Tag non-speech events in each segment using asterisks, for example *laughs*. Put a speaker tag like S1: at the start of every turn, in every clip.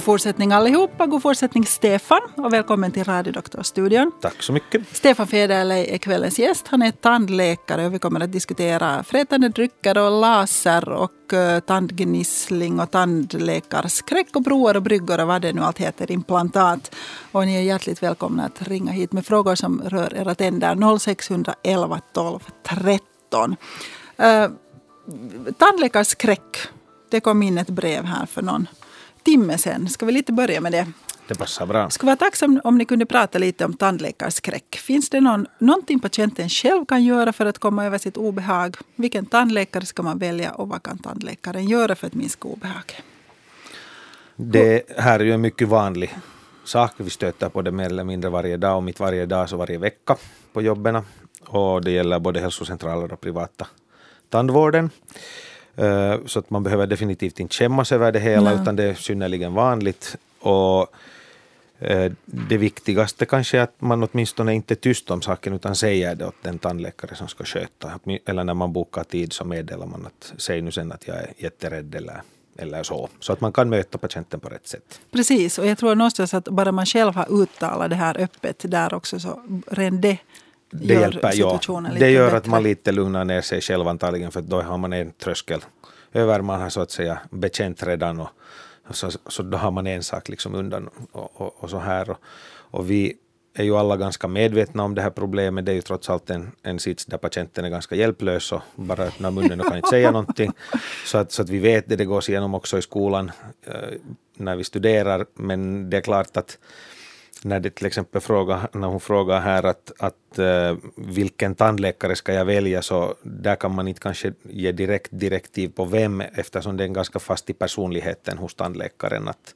S1: God fortsättning allihopa. God fortsättning Stefan och välkommen till Radiodoktorstudion.
S2: Tack så mycket.
S1: Stefan Federley är kvällens gäst. Han är tandläkare och vi kommer att diskutera frätande drycker och laser och uh, tandgnissling och tandläkarskräck och broar och bryggor och vad det nu allt heter, implantat. Och ni är hjärtligt välkomna att ringa hit med frågor som rör era tänder 0611 12 13. Uh, tandläkarskräck. Det kom in ett brev här för någon timme sedan. Ska vi lite börja med det?
S2: Det passar bra.
S1: Skulle vara tacksam om ni kunde prata lite om tandläkarskräck. Finns det någon, någonting patienten själv kan göra för att komma över sitt obehag? Vilken tandläkare ska man välja och vad kan tandläkaren göra för att minska obehag?
S2: Det här är ju en mycket vanlig sak. Vi stöter på det mer eller mindre varje dag, om inte varje dag så varje vecka på jobben. Och det gäller både hälsocentraler och privata tandvården. Eh, så att man behöver definitivt inte skämmas över det hela, Nej. utan det är synnerligen vanligt. Och eh, det viktigaste kanske är att man åtminstone inte är tyst om saken utan säger det åt den tandläkare som ska sköta. Eller när man bokar tid så meddelar man att säg nu sen att jag är jätterädd eller eller så. Så att man kan möta patienten på rätt sätt.
S1: Precis, och jag tror någonstans att bara man själv har uttalat det här öppet där också så redan det det gör hjälper, ja.
S2: Det gör
S1: bättre.
S2: att man lite lugnar ner sig själv antagligen för då har man en tröskel över. Man har så att säga bekänt redan och så, så då har man en sak liksom undan och, och, och så här. Och, och, vi är ju alla ganska medvetna om det här problemet. Det är ju trots allt en, en sits där patienten är ganska hjälplös och bara öppnar munnen och kan inte säga någonting. Så att, så att vi vet det, det gås igenom också i skolan eh, när vi studerar. Men det är klart att när det till exempel fråga, när hon frågar här att, att uh, vilken tandläkare ska jag välja så där kan man inte kanske ge direkt direktiv på vem eftersom det är ganska fast i personligheten hos tandläkaren att,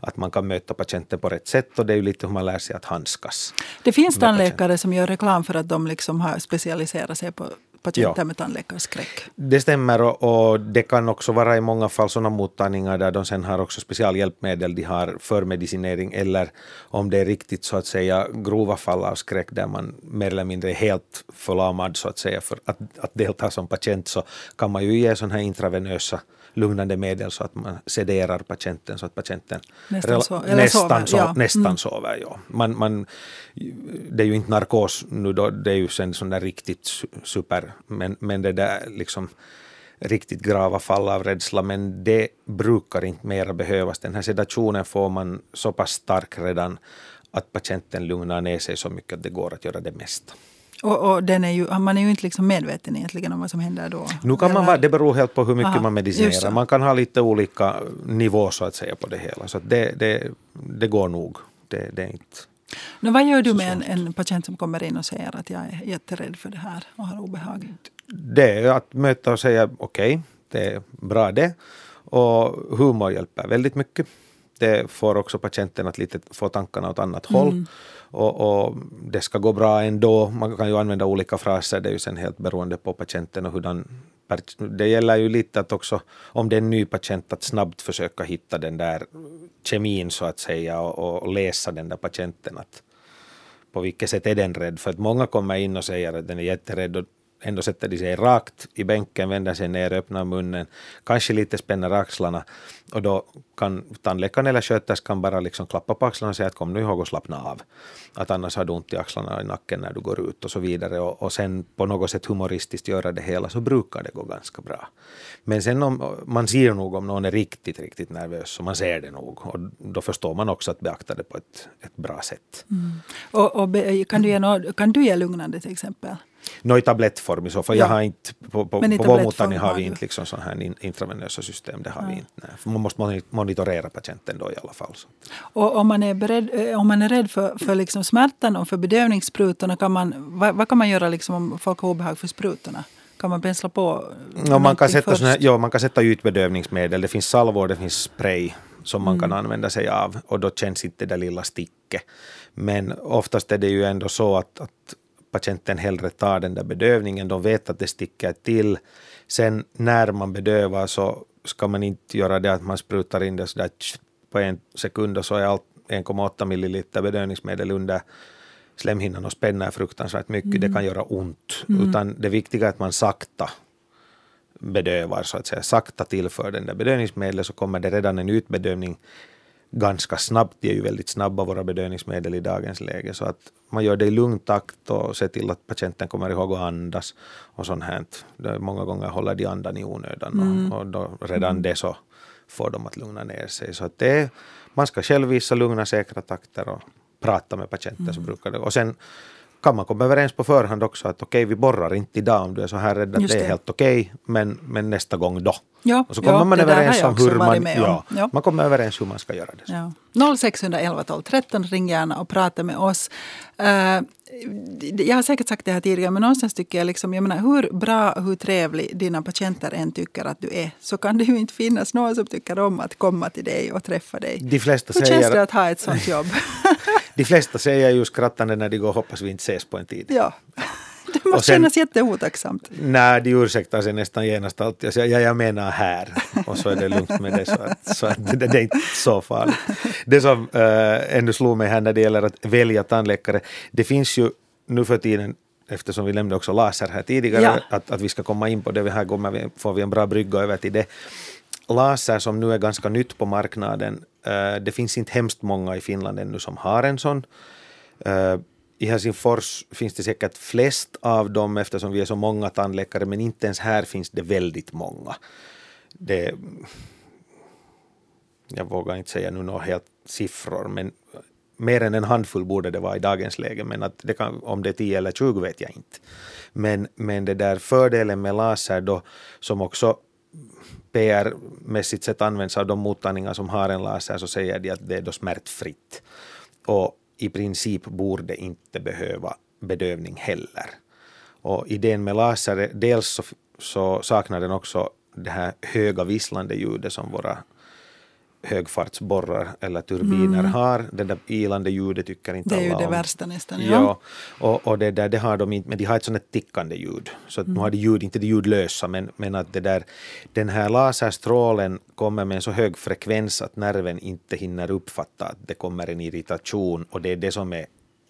S2: att man kan möta patienten på rätt sätt och det är ju lite hur man lär sig att handskas.
S1: Det finns tandläkare som gör reklam för att de liksom har specialiserat sig på patienter ja. med tandläkarskräck.
S2: Det stämmer och, och, det kan också vara i många fall sådana mottagningar där de sen har också specialhjälpmedel de har för medicinering eller om det är riktigt så att säga grova fall av skräck där man mer eller mindre är helt förlamad så att säga för att, att delta som patient så kan man ju ge sådana här intravenösa lugnande medel så att man sederar patienten så att patienten
S1: nästan, so
S2: nästan,
S1: sover.
S2: So
S1: ja.
S2: nästan mm. sover. Ja. Man, man, det är ju inte narkos nu då, det är ju sen sån där riktigt super, men, men det där liksom riktigt grava fall av rädsla, men det brukar inte mera behövas. Den här sedationen får man så pass stark redan att patienten lugnar ner sig så mycket att det går att göra det mesta.
S1: Och, och, den är ju, man är ju inte liksom medveten egentligen om vad som händer då.
S2: Nu kan man det beror helt på hur mycket Aha, man medicinerar. Man kan ha lite olika nivå så att säga på det hela. Så det, det, det går nog. Det, det är inte
S1: nu, vad gör du med en, en, patient som kommer in och säger att jag är jätterädd för det här och har obehag?
S2: Det är att möta och säga okej, okay, det är bra det. Och humor hjälper väldigt mycket. Det får också patienten att lite få tankarna åt annat mm. håll och, och, det ska gå bra ändå. Man kan ju använda olika fraser, det är ju sen helt beroende på patienten och hurdan det gäller ju lite att också, om det är en ny patient, att snabbt försöka hitta den där kemin så att säga och, och läsa den där patienten. Att på vilket sätt är den rädd? För att många kommer in och säger att den är jätterädd och ändå sätter de sig rakt i bänken, vänder sig ner, öppnar munnen, kanske lite spänner axlarna och då kan tandläkaren eller sköterskan bara liksom klappa på axlarna och säga att kom nu ihåg att slappna av. Att annars har du ont i axlarna och i nacken när du går ut och så vidare och, och sen på något sätt humoristiskt göra det hela så brukar det gå ganska bra. Men sen om man ser nog om någon är riktigt, riktigt nervös så man ser det nog och då förstår man också att beakta det på ett, ett bra sätt.
S1: Mm. Och, och kan, du ge no, kan du ge lugnande till exempel?
S2: Nå i tablettform i så fall. Ja. Jag har inte, på, på, på vår mottagning har vi inte liksom sån här intravenösa system. Det har ja. vi inte. Nej. Man måste monitorera patienten då i alla fall. Så.
S1: Och om man är, beredd, eh, om man är rädd för, för liksom smärtan och för bedövningssprutorna, kan man, vad, vad, kan man göra liksom om folk har obehag för sprutorna? Kan man pensla på
S2: no, man, kan sätta här, ja, man kan sätta ytbedövningsmedel. Det finns salvor, det finns spray som man mm. kan använda sig av och då känns inte det lilla sticket. Men oftast är det ju ändå så att, att patienten hellre tar den där bedövningen. De vet att det sticker till. Sen när man bedövar så ska man inte göra det att man sprutar in det sådär på en sekund och så är allt 1,8 milliliter bedövningsmedel under slemhinnan och spänner fruktansvärt mycket. Mm. Det kan göra ont. Mm. Utan det viktiga är att man sakta bedövar, så att säga. Sakta tillför den där bedövningsmedlet så kommer det redan en utbedövning ganska snabbt. De är ju väldigt snabba våra bedövningsmedel i dagens läge. Så att man gör det i lugn takt och ser till att patienten kommer ihåg att andas och sånt här. Många gånger håller de andan i onödan mm. och, och då, redan det så får de att lugna ner sig. Så att det, man ska själv visa lugna, säkra takter och prata med patienten mm. så brukar det. Och sen kan man komma överens på förhand också att okej, okay, vi borrar inte idag om du är så här rädd att det. det är helt okej, okay, men, men nästa gång då.
S1: Ja,
S2: och så kommer
S1: ja,
S2: man överens om hur man,
S1: ja,
S2: ja, man kommer överens hur man ska göra det.
S1: Ja. 0611 12 13, ring gärna och prata med oss. Uh, jag har säkert sagt det här tidigare, men någonstans tycker jag, liksom, jag menar, hur bra och hur trevlig dina patienter än tycker att du är, så kan det ju inte finnas någon som tycker om att komma till dig och träffa dig.
S2: De flesta
S1: hur
S2: säger,
S1: känns det att ha ett sånt jobb? *laughs*
S2: de flesta säger ju skrattande när de går och hoppas vi inte ses på en tid.
S1: Ja. *laughs* Det måste sen, kännas jätteotacksamt.
S2: Nej, de ursäktar sig nästan genast alltid. Jag säger ja, jag menar här. *laughs* Och så är det lugnt med det. Så, att, så att det, det, är inte så farligt. Det som äh, ännu slog mig här när det gäller att välja tandläkare. Det finns ju nu för tiden eftersom vi nämnde också laser här tidigare, ja. att, att vi ska komma in på det. Här kommer vi, får vi en bra brygga över till det. Laser som nu är ganska nytt på marknaden, Eh, det finns inte hemskt många i Finland ännu som har en sån. Eh, I Helsingfors finns det säkert flest av dem eftersom vi är så många tandläkare men inte ens här finns det väldigt många. Det, jag vågar inte säga nu några helt siffror men mer än en handfull borde det vara i dagens läge men att det kan, om det är 10 eller 20 vet jag inte. Men, men det där fördelen med laser då som också PR-mässigt sett används av de mottagningar som har en laser så säger de att det är då smärtfritt. Och i princip borde inte behöva bedövning heller. Och idén med laser, dels så, så saknar den också det här höga visslande ljudet som våra högfartsborrar eller turbiner mm. har. Det där ilande ljudet tycker inte
S1: alla
S2: om.
S1: Det är ju det värsta nästan. Ja,
S2: ja och, och det, där, det har de inte, men de har ett sånt tickande ljud. Så att mm. nu har de ljud, inte det ljudlösa, men, men att det där, den här laserstrålen kommer med en så hög frekvens att nerven inte hinner uppfatta att det kommer en irritation och det är det som är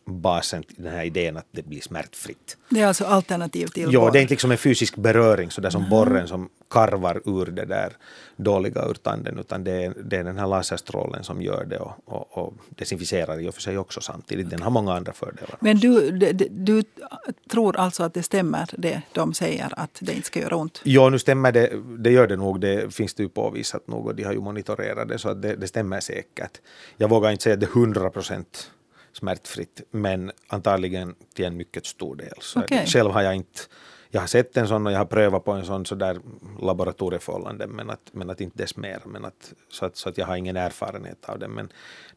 S2: basen till den här idén att det blir smärtfritt.
S1: Det är alltså alternativ till
S2: Ja, det är inte liksom en fysisk beröring så där som mm. borren som karvar ur det där dåliga ur tanden utan det är, det är den här laserstrålen som gör det och, och, och desinficerar i och för sig också samtidigt. Den har många andra fördelar.
S1: Men du, du, du, tror alltså att det stämmer det de säger att det inte ska göra ont?
S2: Ja, nu stämmer det. Det gör det nog. Det finns det ju påvisat nog och de har ju monitorerat det så att det, det stämmer säkert. Jag vågar inte säga att det är 100 procent smärtfritt, men antagligen till en mycket stor del. Så okay. Själv har jag inte jag har sett en sån och jag har prövat på en sån så där laboratorieförhållande men att, men att inte dess mer. Men att, så, att, så att jag har ingen erfarenhet av det. Men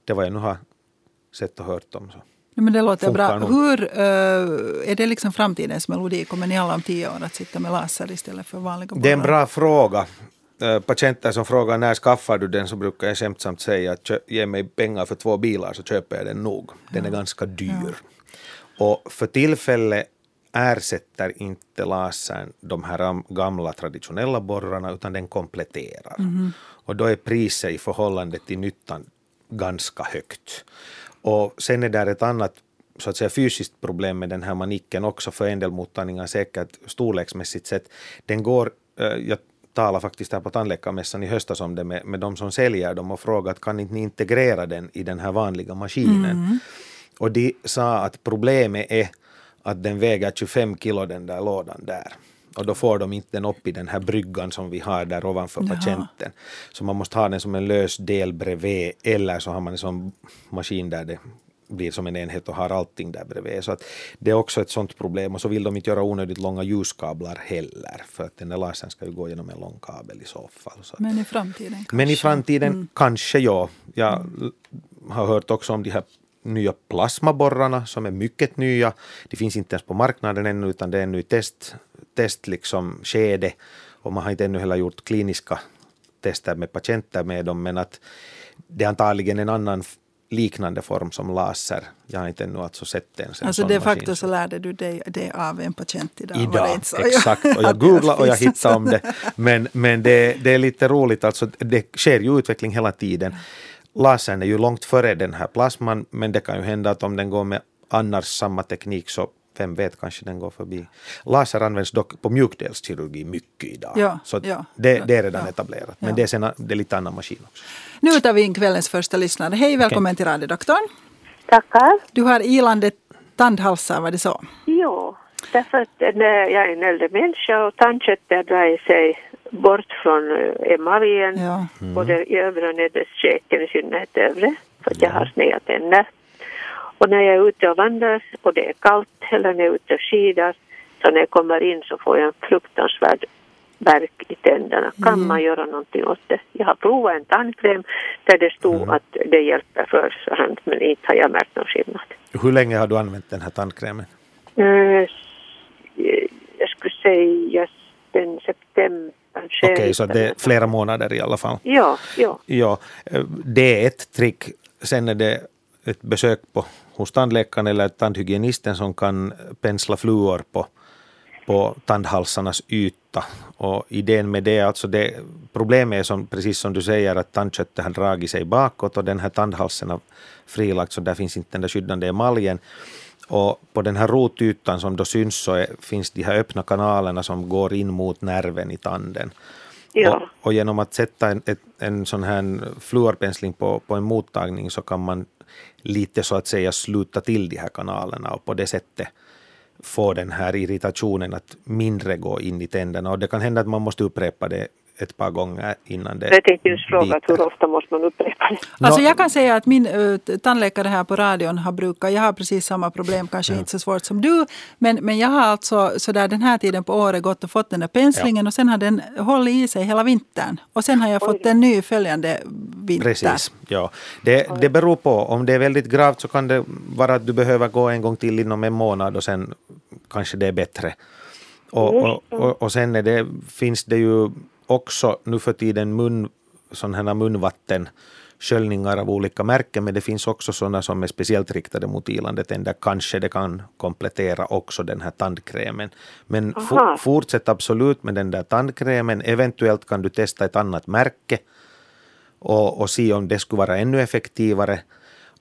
S2: det var jag nu har sett och hört om. Så.
S1: Ja, men det låter bra. Nog. Hur, uh, är det liksom framtidens melodi? Kommer ni alla om tio år att sitta med laser istället för vanliga bollar?
S2: Det är en bra fråga. Uh, patienter som frågar när skaffar du den så brukar jag skämtsamt säga att ge mig pengar för två bilar så köper jag den nog. Den är ganska dyr. Och för tillfället ersätter inte lasern de här gamla traditionella borrarna utan den kompletterar. Mm. Och då är priset i förhållande till nyttan ganska högt. Och sen är det ett annat så att säga fysiskt problem med den här manicken också för en del mottagningar säkert storleksmässigt sett. Den går, eh, jag talade faktiskt här på tandläkarmässan i höstas om det med, med de som säljer dem och frågat kan inte ni integrera den i den här vanliga maskinen? Mm. Och de sa att problemet är att den väger 25 kilo den där lådan där. Och då får de inte den upp i den här bryggan som vi har där ovanför Jaha. patienten. Så man måste ha den som en lös del bredvid eller så har man en sån maskin där det blir som en enhet och har allting där bredvid. Så att det är också ett sånt problem och så vill de inte göra onödigt långa ljuskablar heller för att den där lasern ska ju gå genom en lång kabel i så fall. Så
S1: men i framtiden kanske?
S2: Men i framtiden mm. kanske ja. Jag mm. har hört också om de här nya plasmaborrarna som är mycket nya. De finns inte ens på marknaden ännu utan det är ännu i test, test liksom skede och man har inte ännu heller gjort kliniska tester med patienter med dem men att det är antagligen en annan liknande form som laser. Jag har inte ännu alltså sett den.
S1: Alltså de facto så lärde du dig det av en patient idag?
S2: Idag, *laughs* exakt. Och jag googlade och jag hittade om det. Men, men det, det är lite roligt, alltså det sker ju utveckling hela tiden lasern är ju långt före den här plasman men det kan ju hända att om den går med annars samma teknik så vem vet, kanske den går förbi. Laser används dock på mjukdelskirurgi mycket idag.
S1: Ja,
S2: så
S1: ja,
S2: det, det är redan
S1: ja,
S2: etablerat. Men
S1: ja.
S2: det, är sen, det är lite annan maskin också.
S1: Nu tar vi in kvällens första lyssnare. Hej, välkommen till radiodoktorn.
S3: Tackar.
S1: Du har ilande tandhalsar, var det så?
S3: Jo, därför att jag är en äldre människa och tandköttet drar sig bort från eh, emaljen,
S1: Ja.
S3: både i övre och nedre käken, i synnerhet övre, för att jag har sneda tänder. Och när jag är ute och vandrar och det är kallt, eller när jag är ute och skidar, så när jag kommer in så får jag en fruktansvärd värk i tänderna. Kan man göra någonting åt det? Jag har provat en tandkräm där det stod att det hjälper för hand, men inte har jag märkt någon skillnad.
S2: Hur länge har du använt den här tandkrämen?
S3: Eh, jag skulle säga den september.
S2: Okej, så det är flera månader i alla fall.
S3: Ja, ja.
S2: Ja, eh, det är ett trick. Sen är det ett besök på, hos tandläkaren eller tandhygienisten som kan pensla fluor på, på tandhalsarnas yta. Och idén med det, är alltså det problemet är som, precis som du säger att tandköttet har dragit sig bakåt och den här tandhalsen har frilagt så där finns inte den där skyddande emaljen. Och på den här rotytan som då syns så är, finns de här öppna kanalerna som går in mot nerven i tanden.
S3: Ja.
S2: Och, och genom att sätta en, ett, en sån här fluorpensling på, på en mottagning så kan man lite så att säga sluta till de här kanalerna och på det sättet få den här irritationen att mindre gå in i tänderna. Och det kan hända att man måste upprepa det ett par gånger innan det
S3: Jag tänkte just fråga hur ofta måste man upprepa det?
S1: Alltså jag kan säga att min uh, tandläkare här på radion har brukat, jag har precis samma problem, kanske inte så svårt som du, men, men jag har alltså sådär den här tiden på året gått och fått den där penslingen och sen har den hållit i sig hela vintern. Och sen har jag fått en ny följande vinter.
S2: Precis. Ja. Det, det beror på. Om det är väldigt gravt så kan det vara att du behöver gå en gång till inom en månad och sen kanske det är bättre. Och, och, och, och sen är det, finns det ju också nu för tiden mun, sån här munvatten sköljningar av olika märken, men det finns också sådana som är speciellt riktade mot ilande tänder. Kanske det kan komplettera också den här tandkrämen. Men for, fortsätt absolut med den där tandkrämen. Eventuellt kan du testa ett annat märke och, och se om det skulle vara ännu effektivare.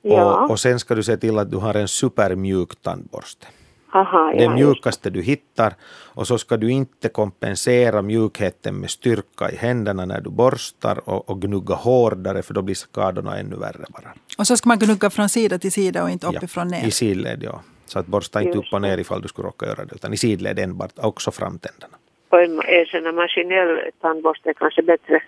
S3: Ja.
S2: Och, och sen ska du se till att du har en supermjuk tandborste.
S3: Aha,
S2: Det
S3: ja,
S2: mjukaste du hittar och så ska du inte kompensera mjukheten med styrka i händerna när du borstar och, och gnugga hårdare för då blir skadorna ännu värre bara.
S1: Och så ska man gnugga från sida till sida och inte uppifrån ner.
S2: I sidled, ja. Så att borsta inte upp och ner ifall du skulle råka göra det, utan i sidled enbart, också framtänderna
S3: på en, erkänna maskinell tandborste kanske bättre.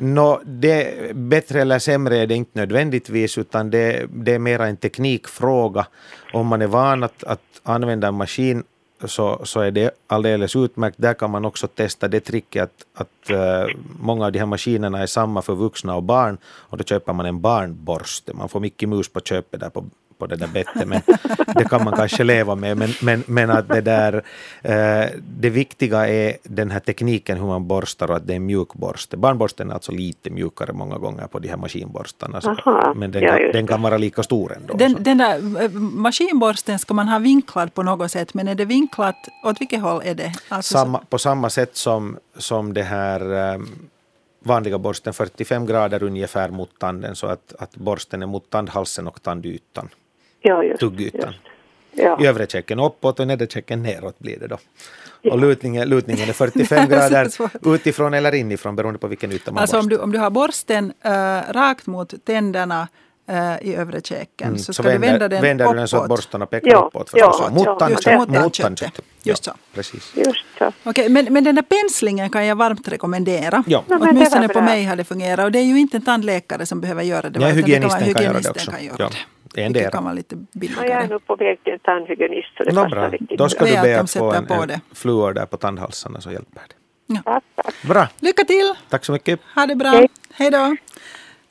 S2: Nå, det, bättre eller sämre är det inte nödvändigtvis, utan det, det är mera en teknikfråga. Om man är van att, att använda en maskin så, så är det alldeles utmärkt. Där kan man också testa det tricket att, att eh, många av de här maskinerna är samma för vuxna och barn och då köper man en barnborste. Man får mycket mus på köpet där på, på det där bettet, men det kan man kanske leva med. Men, men, men att det där, eh, det viktiga är den här tekniken hur man borstar och att det är en mjuk borste. Barnborsten är alltså lite mjukare många gånger på de här maskinborstarna, så,
S3: Aha,
S2: men den,
S3: ja,
S2: kan, den kan vara lika stor ändå.
S1: Den, den där eh, maskinborsten ska man ha vinklad på något sätt, men är det vinklat, åt vilket håll är det? Alltså,
S2: samma, på samma sätt som, som det här um, vanliga borsten 45 grader ungefär mot tanden så att, att borsten är mot tandhalsen och tandytan,
S3: Ja, just,
S2: tuggytan.
S3: Ja.
S2: Övre käken uppåt och nedre käken neråt blir det då. Och lutningen, lutningen är 45 *laughs* grader
S1: Så
S2: utifrån eller inifrån beroende på vilken yta man
S1: Alltså om
S2: borstar.
S1: du, om du har borsten eh, rakt mot tänderna eh, i övre käken
S2: Mm,
S1: så ska du vända den
S2: vänder du
S1: uppåt.
S2: den så att borstarna pekar
S3: Ja,
S2: uppåt.
S3: ja,
S2: förstås. mot
S3: ja,
S1: mot tandköttet. Just
S2: ja,
S1: så.
S2: Precis.
S3: Just så.
S1: Okej, men, men den där penslingen kan jag varmt rekommendera.
S2: Ja.
S3: Ja, men det
S1: Åtminstone på mig har det fungerat. Och det är ju inte en tandläkare som behöver göra det.
S2: Ja,
S1: utan det kan
S2: hygienisten kan göra det
S1: hygienisten
S2: också.
S1: Kan göra
S2: Ja,
S1: det.
S2: Det är en del.
S1: kan vara lite
S3: Ja, jag
S1: billigare.
S3: är nu på väg till en tandhygienist så det passar
S2: bra.
S3: riktigt
S2: Då ska
S1: Det
S2: du be att få en,
S1: på
S2: en
S1: det.
S2: fluor där på tandhalsarna så hjälper det.
S3: Tack, tack.
S2: Bra,
S1: Lycka till!
S2: tack så mycket.
S1: Ha det bra.
S3: Hej.
S1: Hej då.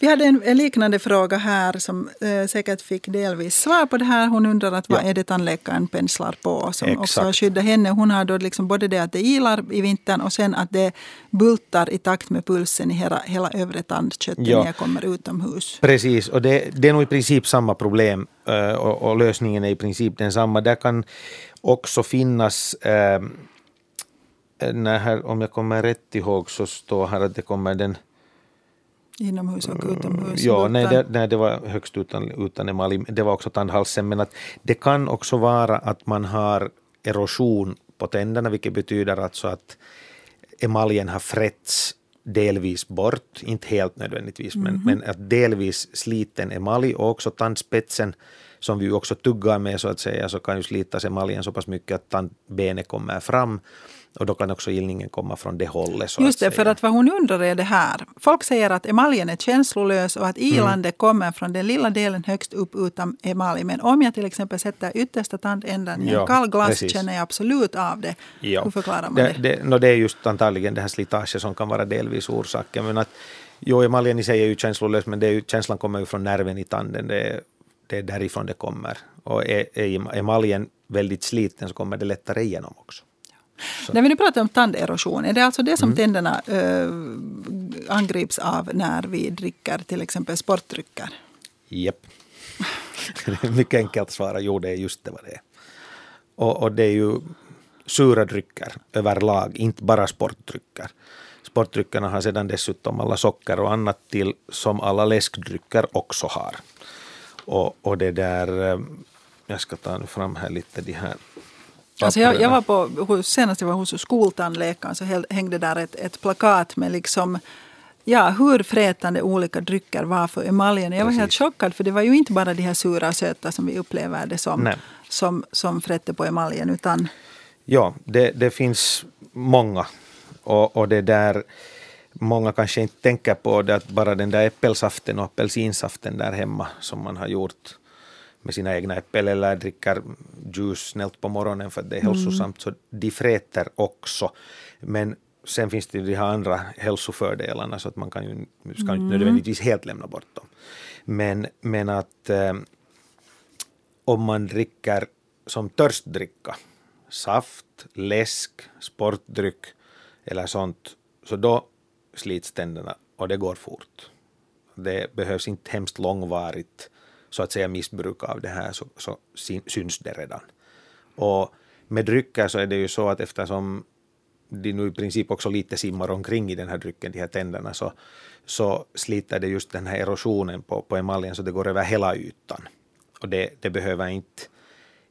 S1: Vi hade en, en liknande fråga här som eh, säkert fick delvis svar på det här. Hon undrar att vad
S2: Ja.
S1: är det tandläkaren penslar på som också
S2: Exakt.
S1: skyddar henne. Hon har då liksom både det att det ilar i vintern och sen att det bultar i takt med pulsen i hela, hela övre tandköttet
S2: Ja.
S1: när jag kommer utomhus.
S2: Precis, och det, det är nog i princip samma problem eh, och, och lösningen är i princip densamma. Där kan också finnas, eh, när här, om jag kommer rätt ihåg så står här att det kommer den
S1: Inomhus och utomhus.
S2: Ja, nej
S1: bultar.
S2: det, nej, det var högst utan, utan emalj. Det var också tandhalsen. Men att det kan också vara att man har erosion på tänderna, vilket betyder alltså att emaljen har frätts delvis bort, inte helt nödvändigtvis, mm. men, mhm. men att delvis sliten emalj och också tandspetsen som vi också tuggar med så att säga, så kan ju slitas emaljen så pass mycket att tandbenet kommer fram. Och då kan också ilningen komma från det hållet. Så
S1: Just det,
S2: att
S1: för att vad hon undrar är det här. Folk säger att emaljen är känslolös och att ilandet mm. kommer från den lilla delen högst upp utan emalj. Men om jag till exempel sätter yttersta tandändan i en kall glass precis. känner jag absolut av det. Ja. Hur förklarar man det?
S2: Det, det, no, det är just antagligen det här slitaget som kan vara delvis orsaken. Men att, jo, emaljen i sig är ju känslolös men det är ju, känslan kommer ju från nerven i tanden. Det är, det är därifrån det kommer. Och är, är emaljen väldigt sliten så kommer det lättare igenom också.
S1: Så. När vi nu pratar om tanderosion, är det alltså det som mm. tänderna äh, angrips av när vi dricker till exempel sportdrycker?
S2: Japp. *laughs* Mycket enkelt att svara, jo det är just det vad det är. Och, och det är ju sura drycker överlag, inte bara sportdrycker. Sportdryckerna har sedan dessutom alla socker och annat till som alla läskdrycker också har. Och, och det där, eh, jag ska ta fram här lite de här
S1: Alltså jag, jag var på, senast jag var hos skoltandläkaren så hängde där ett, ett plakat med liksom Ja, hur frätande olika drycker var för emaljen. Jag var Precis. helt chockad för det var ju inte bara de här sura och söta som vi upplever det som, som, som frätte på emaljen utan...
S2: Ja, det, det finns många. Och, och det där, många kanske inte tänker på det att bara den där äppelsaften och apelsinsaften där hemma som man har gjort med sina egna äppel eller dricker juice snällt på morgonen för att det är hälsosamt, mm. så de fräter också. Men sen finns det ju de här andra hälsofördelarna så att man kan ju, ska mm. inte nödvändigtvis helt lämna bort dem. Men, men att eh, om man dricker som törstdricka, saft, läsk, sportdryck eller sånt, så då slits tänderna och det går fort. Det behövs inte hemskt långvarigt så att säga missbruk av det här så, så syns det redan. Och med drycker så är det ju så att eftersom de nu i princip också lite simmar omkring i den här drycken, de här tänderna, så, så sliter det just den här erosionen på, på emaljen så det går över hela ytan. Och det, det behöver inte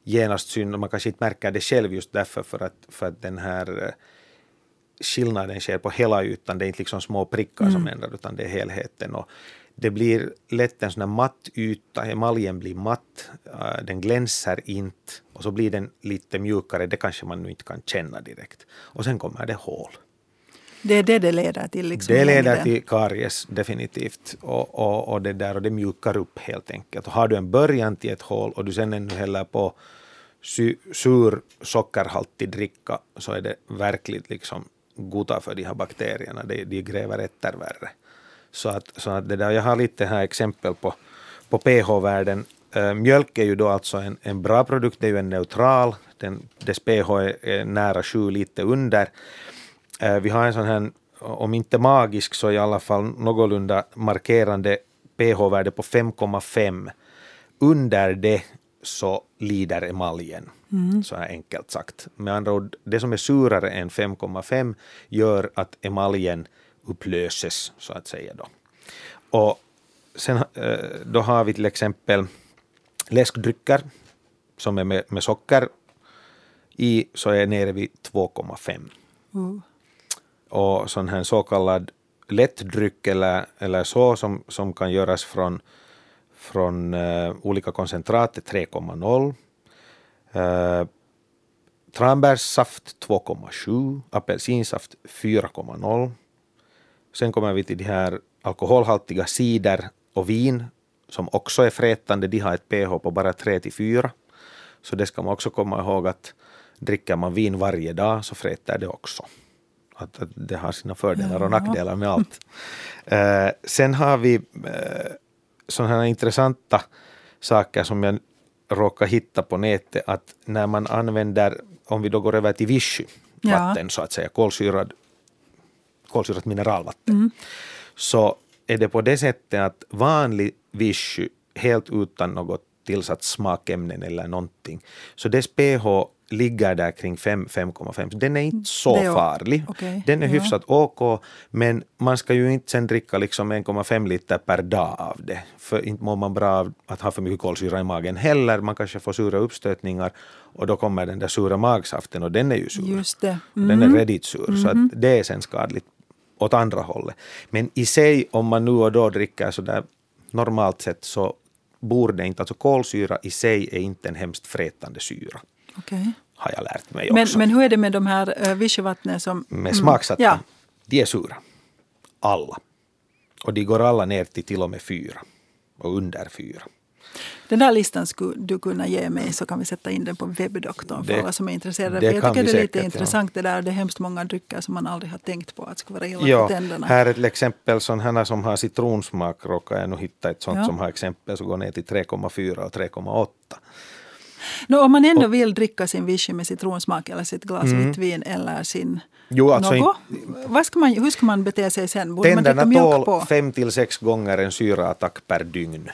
S2: genast synas, man kanske inte märker det själv just därför för att, för att den här eh, skillnaden sker på hela ytan, det är inte liksom små prickar mm. som ändrar utan det är helheten. Och det blir lätt en sån här matt yta, emaljen blir matt, äh, den glänser inte och så blir den lite mjukare, det kanske man nu inte kan känna direkt. Och sen kommer det hål.
S1: Det är det det leder till? Liksom
S2: det leder längden. till karies definitivt. Och, och, och, det där, och det mjukar upp helt enkelt. Och har du en början till ett hål och du sen ännu häller på sur sockerhaltig dricka så är det verkligt liksom goda för de här bakterierna. De, de gräver etter värre. Så att, så att det där, jag har lite här exempel på, på pH-värden. Äh, mjölk är ju då alltså en, en bra produkt, det är ju en neutral, den, dess pH är, är nära 7, lite under. Äh, vi har en sån här, om inte magisk så i alla fall någorlunda markerande pH-värde på 5,5. Under det så lider emaljen. Mm. Så här enkelt sagt. Med andra ord, det som är surare än 5,5 gör att emaljen upplöses så att säga. Då. Och sen eh, då har vi till exempel läskdrycker som är med, med socker i så är nere vid 2,5. Mm. Och sån här så kallad lättdryck eller, eller så som, som kan göras från, från uh, olika koncentrat 3,0. Uh, tranbärssaft 2,7, apelsinsaft 4,0 Sen kommer vi till de här alkoholhaltiga cider och vin som också är frätande. De har ett pH på bara 3 till 4. Så det ska man också komma ihåg att dricker man vin varje dag så fräter det också. Att, att det har sina fördelar och nackdelar med allt. Uh, *laughs* sen har vi uh, sådana här intressanta saker som jag råkar hitta på nätet att när man använder, om vi då går över till vichy, vatten ja. så att säga, kolsyrad kolsyrat mineralvatten. Mm. Så är det på det sättet att vanlig vichy helt utan något tillsatt smakämnen eller någonting, så dess pH ligger där kring 5-5,5. Den är inte så
S1: Det är
S2: farlig.
S1: okej,
S2: Den är
S1: ja.
S2: hyfsat OK, men man ska ju inte sen dricka liksom 1,5 liter per dag av det. För inte mår man bra av att ha för mycket kolsyra i magen heller. Man kanske får sura uppstötningar och då kommer den där sura magsaften och den är ju sur.
S1: Just det.
S2: Och Den är redigt sur, så att det är sen skadligt åt andra hållet. Men i sig, om man nu och då dricker så där normalt sett så borde inte, alltså kolsyra i sig är inte en hemskt frätande syra,
S1: Okej.
S2: har jag lärt mig
S1: Men,
S2: också.
S1: men hur är det med de här uh, vichyvattnen som...
S2: Med smaksatta,
S1: Ja.
S2: de är sura. Alla. Och de går alla ner till till och med fyra. Och under fyra.
S1: Den där listan skulle du kunna ge mig så kan vi sätta in den på webbdoktorn för alla som är intresserade.
S2: det
S1: jag tycker det är lite
S2: säkert, ja.
S1: intressant det där. Det är hemskt många drycker som man aldrig har tänkt på att skulle vara illa
S2: Ja,
S1: för tänderna.
S2: här är till exempel sådana som har citronsmak, råkar jag nu hitta ett sånt
S1: Ja.
S2: som har exempel som går ner till 3,4 och 3,8.
S1: Nå, om man ändå vill dricka sin vichy med citronsmak eller sitt glas
S2: Mm.
S1: vitt vin eller sin
S2: Jo, alltså
S1: något, vad ska man, hur ska man bete sig sen? Borde man
S2: Tänderna
S1: mjölk
S2: tål
S1: på?
S2: fem till sex gånger en syraattack per dygn.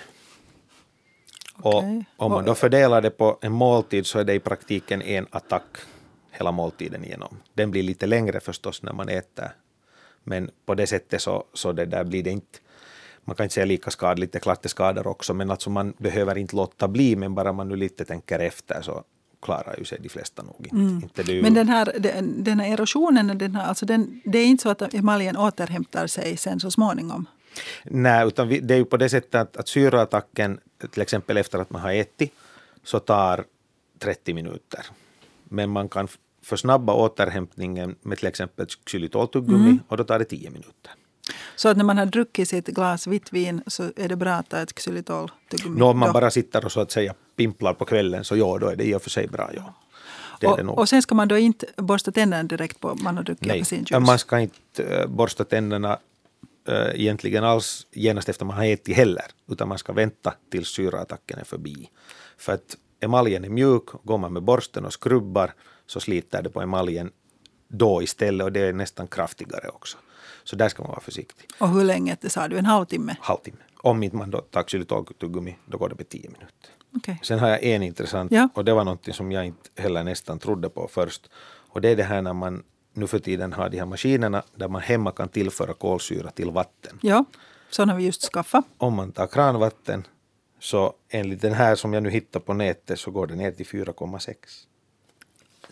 S2: Och om man då fördelar det på en måltid så är det i praktiken en attack hela måltiden igenom. Den blir lite längre förstås när man äter. Men på det sättet så, så det där blir det inte man kan inte säga lika skadligt, det är klart det skadar också, men alltså man behöver inte låta bli, men bara man nu lite tänker efter så klarar ju sig de flesta nog inte. inte ju,
S1: Men den här, den, den här erosionen, den här, alltså den, det är inte så att emaljen återhämtar sig sen så småningom?
S2: Nej, utan vi, det är ju på det sättet att, att syraattacken, till exempel efter att man har ätit, så tar 30 minuter. Men man kan försnabba återhämtningen med till exempel xylitoltuggummi och då tar det 10 minuter.
S1: Så att när man har druckit sitt glas vitt vin så är det bra att ta ett xylitol tuggummi
S2: Nå, om man
S1: då.
S2: bara sitter och så att säga pimplar på kvällen så ja, då är det i och för sig bra. Ja.
S1: Och, och sen ska man då inte borsta tänderna direkt på man har druckit
S2: Nej,
S1: apelsinjuice?
S2: man ska inte äh, borsta tänderna äh, egentligen alls genast efter man har ätit heller, utan man ska vänta tills syraattacken är förbi. För att emaljen är mjuk, går man med borsten och skrubbar så sliter det på emaljen då istället och det är nästan kraftigare också. Så där ska man vara försiktig.
S1: Och hur länge det sa du? En halvtimme?
S2: Halvtimme. Om inte man då tar xylitoltuggummi, då går det med tio minuter.
S1: Okej.
S2: Sen har jag en intressant,
S1: Ja.
S2: och det var något som jag inte heller nästan trodde på först. Och det är det här när man nu för tiden har de här maskinerna där man hemma kan tillföra kolsyra till vatten.
S1: Ja, sån har vi just skaffat.
S2: Om man tar kranvatten så enligt den här som jag nu hittar på nätet så går det ner till 4,6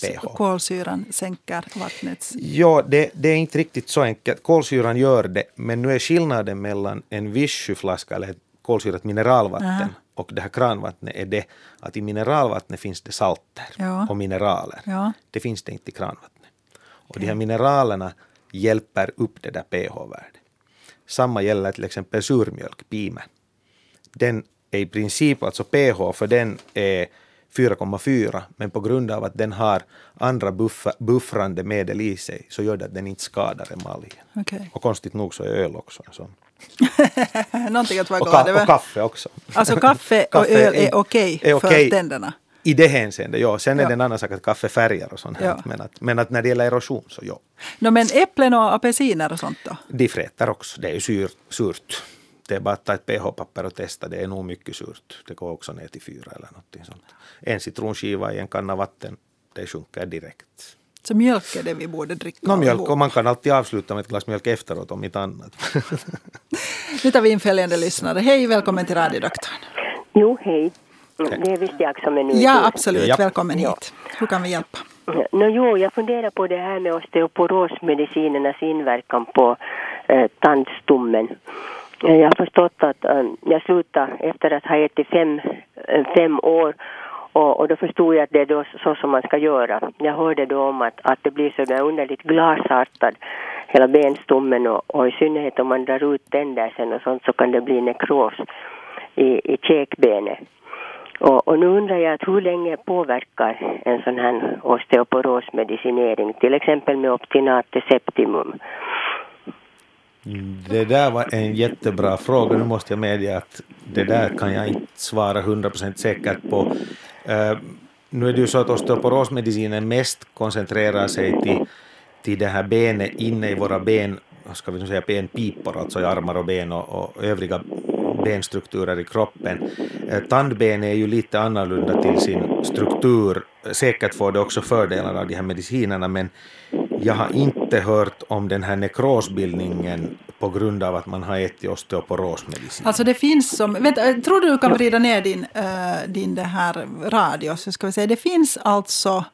S2: pH.
S1: Kolsyran sänker vattnets...
S2: Ja, det, det är inte riktigt så enkelt. Kolsyran gör det, men nu är skillnaden mellan en vichyflaska eller ett kolsyrat mineralvatten
S1: Aha.
S2: och det här kranvattnet är det att i mineralvattnet finns det salter
S1: Ja.
S2: och mineraler.
S1: Ja.
S2: Det finns det inte i kranvattnet. Och de här mineralerna hjälper upp det där pH-värdet. Samma gäller till exempel surmjölk, pime. Den är i princip, alltså pH för den är 4,4 men på grund av att den har andra buffa, buffrande medel i sig så gör det att den inte skadar emaljen.
S1: Okej.
S2: Och konstigt nog så är öl också en sån. *laughs*
S1: Någonting att vara
S2: Och,
S1: glad över.
S2: och kaffe också.
S1: Alltså kaffe och
S2: Kaffe
S1: öl
S2: är-
S1: är okej
S2: är
S1: för
S2: okej.
S1: tänderna.
S2: I det hänseendet, ja. Sen är
S1: Ja.
S2: det en annan sak att kaffe färgar och sånt här.
S1: Ja.
S2: Men, att, men att när det gäller erosion så ja.
S1: No, men äpplen och apelsiner och sånt då?
S2: De fräter också. Det är ju sur, surt. Det är bara att ta ett pH-papper och testa. Det är nog mycket surt. Det går också ner till fyra eller någonting sånt. En citronskiva i en kanna vatten, det sjunker direkt.
S1: Så mjölk är det vi borde dricka.
S2: Nå, mjölk, och man kan alltid avsluta med ett glas mjölk efteråt om inte annat. *laughs*
S1: Nu tar vi in följande lyssnare. Hej, välkommen till radiodoktorn.
S4: Jo, hej. Det är visst jag som är nu.
S1: Ja, absolut.
S2: Ja.
S1: Välkommen
S4: Ja.
S1: hit. Hur kan vi hjälpa?
S4: No, jo, jag funderar på det här med osteoporosmedicinernas inverkan på eh, tandstommen. Eh, Jag har förstått att eh, jag slutade efter att ha ätit fem, eh, fem år och, och då förstod jag att det är då så som man ska göra. Jag hörde då om att, att det blir så där underligt glasartad hela benstommen och, och i synnerhet om man drar ut tänder sen och sånt så kan det bli nekros i, i käkbenet. Och, och nu undrar jag att hur länge påverkar en sån här osteoporosmedicinering, till exempel med optinat septimum?
S2: Mm, det där var en jättebra fråga. Nu måste jag medge att det där kan jag inte svara 100% säkert på. Eh, nu är det ju så att osteoporosmedicinen mest koncentrerar sig till, till det här benet inne i våra ben, ska vi nu säga, benpipor, alltså i armar och ben och, och övriga benstrukturer i kroppen. Eh, tandben är ju lite annorlunda till sin struktur. Säkert får det också fördelar av de här medicinerna, men jag har inte hört om den här nekrosbildningen på grund av att man har ätit osteoporosmedicin.
S1: Alltså det finns som, vet, tror du du kan vrida ner din, uh, din det här radio så ska vi säga, det finns alltså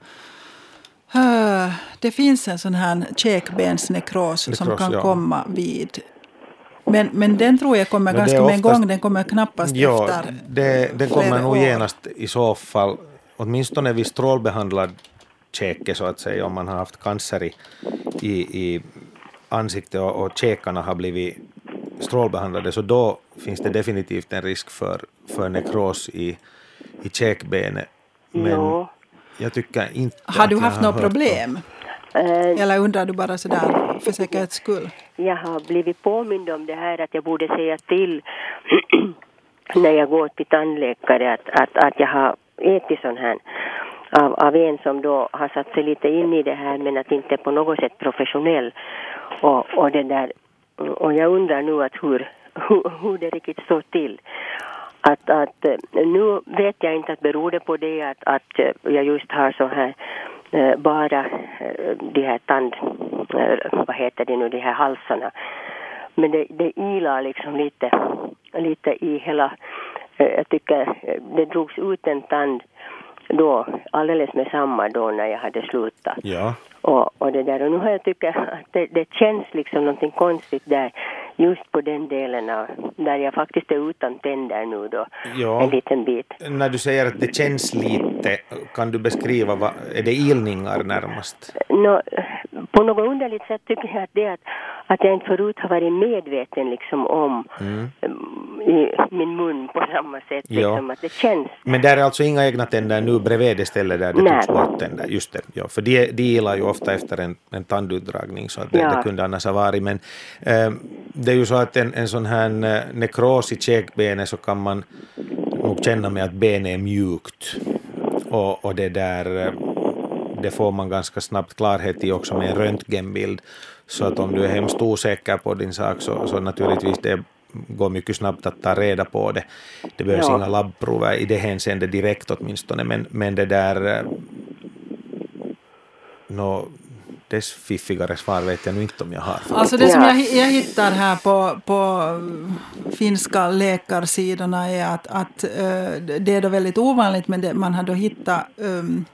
S1: uh, det finns en sån här käkbensnekros Nekros, som kan ja. komma vid men, men den tror jag kommer ganska med en gång, den kommer knappast
S2: ja,
S1: efter
S2: det, Den kommer nog år. genast i så fall, åtminstone vid strålbehandlad käke så att säga, om man har haft cancer i, i, i ansiktet och, och käkarna har blivit strålbehandlade, så då finns det definitivt en risk för, för nekros i, i käkbenet. Men jo. jag tycker inte
S1: Har du haft något problem? Uh, Eller undrar du bara sådär för säkerhets skull?
S4: Jag har blivit påmind om det här att jag borde säga till *clears throat* när jag går till tandläkare att, att, att jag har ätit sån här av, av en som då har satt sig lite in i det här men att inte på något sätt professionell. Och, och, det där, och jag undrar nu att hur, *laughs* hur, hur det riktigt står till. Att, att, eh, nu vet jag inte att beror det på det att, att eh, jag just har så här eh, bara de här tand, vad heter det nu, de här halsarna. Men det, det ilar liksom lite, lite i hela, jag tycker det drogs ut en tand då, alldeles med samma då när jag hade slutat.
S2: Ja.
S4: Och, och det där, och nu har jag tyckt att det, det känns liksom någonting konstigt där, just på den delen av, där jag faktiskt är utan tänder nu då, ja. en liten bit.
S2: När du säger att det känns lite, kan du beskriva, vad, är det ilningar närmast?
S4: No, på något underligt sätt tycker jag att det att, att jag inte förut har varit medveten liksom om mm. i min mun på samma sätt. Ja. Liksom, att det känns.
S2: Men där är alltså inga egna tänder nu bredvid det stället där det Nej. togs bort tänder? Just det, ja, för de, de gillar ju ofta efter en, en tandutdragning så att det, ja. det kunde annars ha varit. Men äh, det är ju så att en, en sån här eh, nekros i käkbenet så kan man nog känna med att benet är mjukt. Och, och det där eh, det får man ganska snabbt klarhet i också med en röntgenbild. Så att om du är hemskt osäker på din sak så, så naturligtvis det går mycket snabbt att ta reda på det. Det behövs ja. inga labbprover i det hänseendet direkt åtminstone, men, men det där... Eh, no, dess fiffigare svar vet jag nu inte om jag har.
S1: Alltså det som jag, jag hittar här på, på finska läkarsidorna är att, att uh, det är då väldigt ovanligt men det, man har då hittat um,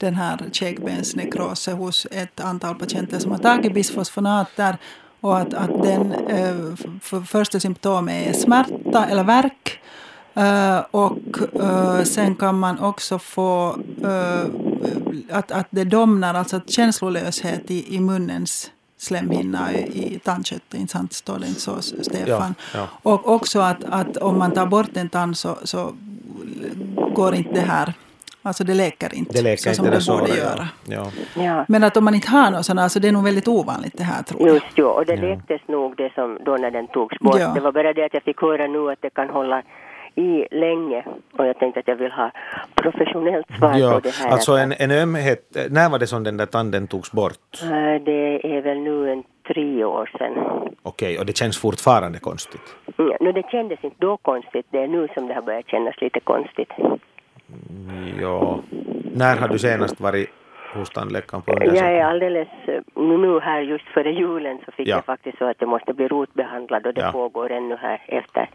S1: den här käkbensnekrosen hos ett antal patienter som har tagit bisfosfonater och att, att den eh, för första symptomet är smärta eller värk. Uh, och uh, sen kan man också få att, att det domnar, alltså känslolöshet i, i munnens slemhinna i, i tandköttet, inte sant? Står det inte så, Stefan? Ja, ja. Och också att, att om man tar bort en tand så, så går inte det här Alltså det läker inte
S2: det läker
S1: så
S2: inte
S1: som
S2: det,
S1: borde göra.
S2: Ja.
S4: Ja.
S1: Men att om man inte har något sådant, alltså det är nog väldigt ovanligt det här tror
S4: jag. Just jo, och det ja. läktes nog det som då när den togs bort. Ja. Det var bara det att jag fick höra nu att det kan hålla i länge och jag tänkte att jag vill ha professionellt svar ja, på det här.
S2: Alltså en, en ömhet, när var det som den där tanden togs bort?
S4: Det är väl nu en tre år sedan.
S2: Okej, okay, och det känns fortfarande konstigt?
S4: Ja, no, det kändes inte då konstigt, det är nu som det har börjat kännas lite konstigt.
S2: Ja. När har du senast varit hos tandläkaren på undersökning?
S4: Jag är alldeles, nu här just före julen så fick ja. jag faktiskt så att jag måste bli rotbehandlad och det ja. pågår ännu här efter,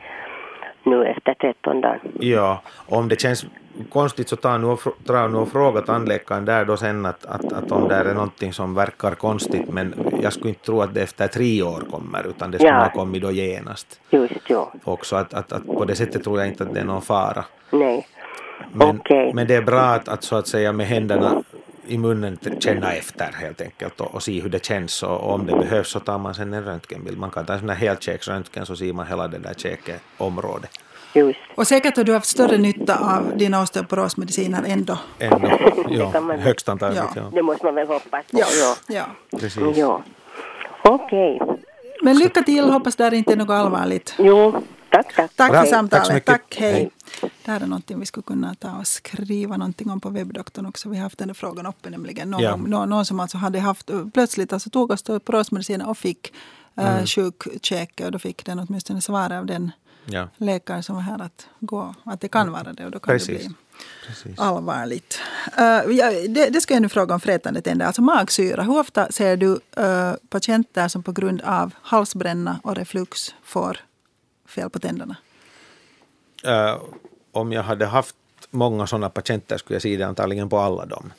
S4: nu efter 13 dagar.
S2: Ja, om det känns konstigt så ta nu och, dra nu och fråga tandläkaren där då sen att, att, att om det är någonting som verkar konstigt men jag skulle inte tro att det efter tre år kommer utan det skulle ja. ha kommit då genast.
S4: Just ja.
S2: Också att, att, att på det sättet tror jag inte att det är någon fara.
S4: Nej.
S2: Men, okay. men det är bra att, att så att säga med händerna i munnen känna efter helt enkelt och, och se hur det känns och, om det behövs så tar man sen en röntgenbild. Man kan ta en sån här helkäksröntgen så ser man hela det där käkeområdet.
S4: Just.
S1: Och säkert har du haft större nytta av dina osteoporosmediciner ändå.
S2: Ändå, *laughs* ja. högst antagligen. Ja.
S4: ja. Det måste man väl hoppas på.
S1: Ja. ja. ja.
S2: Precis.
S4: Ja. Okej. Okay.
S1: Men lycka till, hoppas det inte är något allvarligt.
S4: Jo, tack, tack.
S1: Tack för samtalet. Tack, tack hej. hej. Det här är någonting vi skulle kunna ta och skriva någonting om på webbdoktorn också. Vi har haft den frågan uppe nämligen. Någon, ja. någon, någon, som alltså hade haft, plötsligt alltså tog osteoporosmediciner och fick uh, mm. sjuk käke och då fick den åtminstone svar av den
S2: Ja.
S1: läkare som var här att gå. Att det kan vara det och då kan
S2: Precis.
S1: det bli
S2: Precis.
S1: allvarligt. Uh, ja, det, det ska jag nu fråga om frätande tänder. Alltså magsyra. Hur ofta ser du uh, patienter som på grund av halsbränna och reflux får fel på tänderna?
S2: Eh, om jag hade haft många sådana patienter skulle jag se det antagligen på alla dem.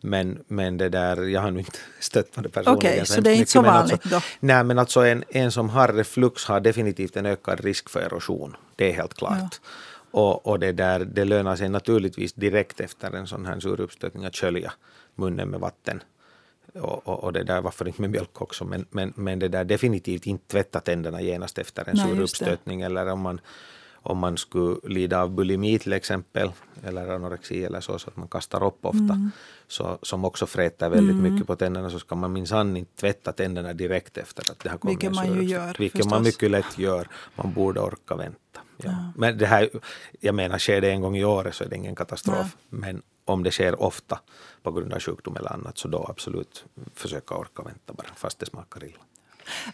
S2: Men, men det där, jag har nu inte *laughs* stött på det personligen.
S1: Okej, så
S2: hemskt
S1: det är inte
S2: mycket,
S1: så
S2: men
S1: vanligt
S2: alltså,
S1: då?
S2: Nej, men alltså en, en som har reflux har definitivt en ökad risk för erosion. Det är helt klart. Och, och det, där, det lönar sig naturligtvis direkt efter en sån här sur uppstötning att skölja munnen med vatten. Och, och, och det där, varför inte med mjölk också, men, men, men det där definitivt inte tvätta tänderna genast efter en
S1: Nej,
S2: sur
S1: det.
S2: uppstötning eller om man, om man skulle lida av bulimi till exempel, eller anorexi eller så, så att man kastar upp ofta,
S1: Mm.
S2: så, som också fräter väldigt mycket på tänderna, så ska man minsann inte tvätta tänderna direkt efter att det har kommit
S1: Vilket
S2: en
S1: man ju gör,
S2: Vilket man
S1: förstås.
S2: mycket lätt gör. Man borde orka vänta. Ja. Men det här, jag menar, sker det en gång i året så är det ingen katastrof. Men om det sker ofta på grund av sjukdom eller annat så då absolut försöka orka vänta bara, fast det smakar illa.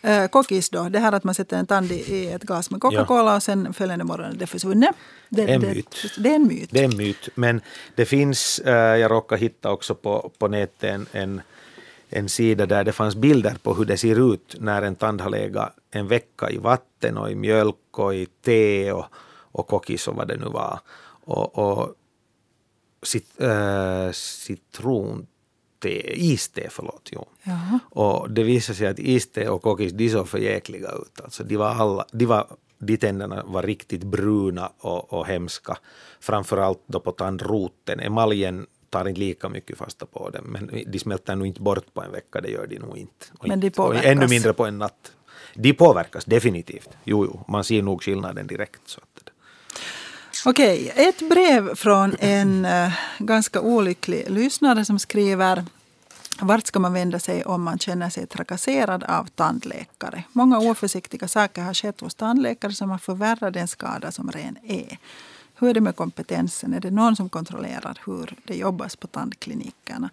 S1: Uh, kokis då, det här att man sätter en tand i, ett glas med Coca-Cola och sen följande morgon är det försvunnet. Det,
S2: En
S1: det,
S2: myt.
S1: Det är en myt.
S2: Det är en myt, men det finns, eh, jag råkade hitta också på, på nätet en, en, en sida där det fanns bilder på hur det ser ut när en tand har legat en vecka i vatten och i mjölk och i te och, och kokis och vad det nu var. Och, och cit, äh, citronte, iste, förlåt. Jo.
S1: Jaha.
S2: Och det visade sig att iste och kokis, de såg för jäkliga ut. Alltså, de, var alla, de, var, de tänderna var riktigt bruna och, och hemska. Framförallt då på tandroten. Emaljen tar inte lika mycket fasta på dem, men de smälter nog inte bort på en vecka, det gör de nog inte. Och
S1: Men de påverkas.
S2: Ännu mindre på en natt. De påverkas definitivt. Jo, jo, man ser nog skillnaden direkt. Så
S1: Okej, ett brev från en eh, ganska olycklig lyssnare som skriver vart ska man vända sig om man känner sig trakasserad av tandläkare? Många oförsiktiga saker har skett hos tandläkare som har förvärrat den skada som redan är. Hur är det med kompetensen? Är det någon som kontrollerar hur det jobbas på tandklinikerna?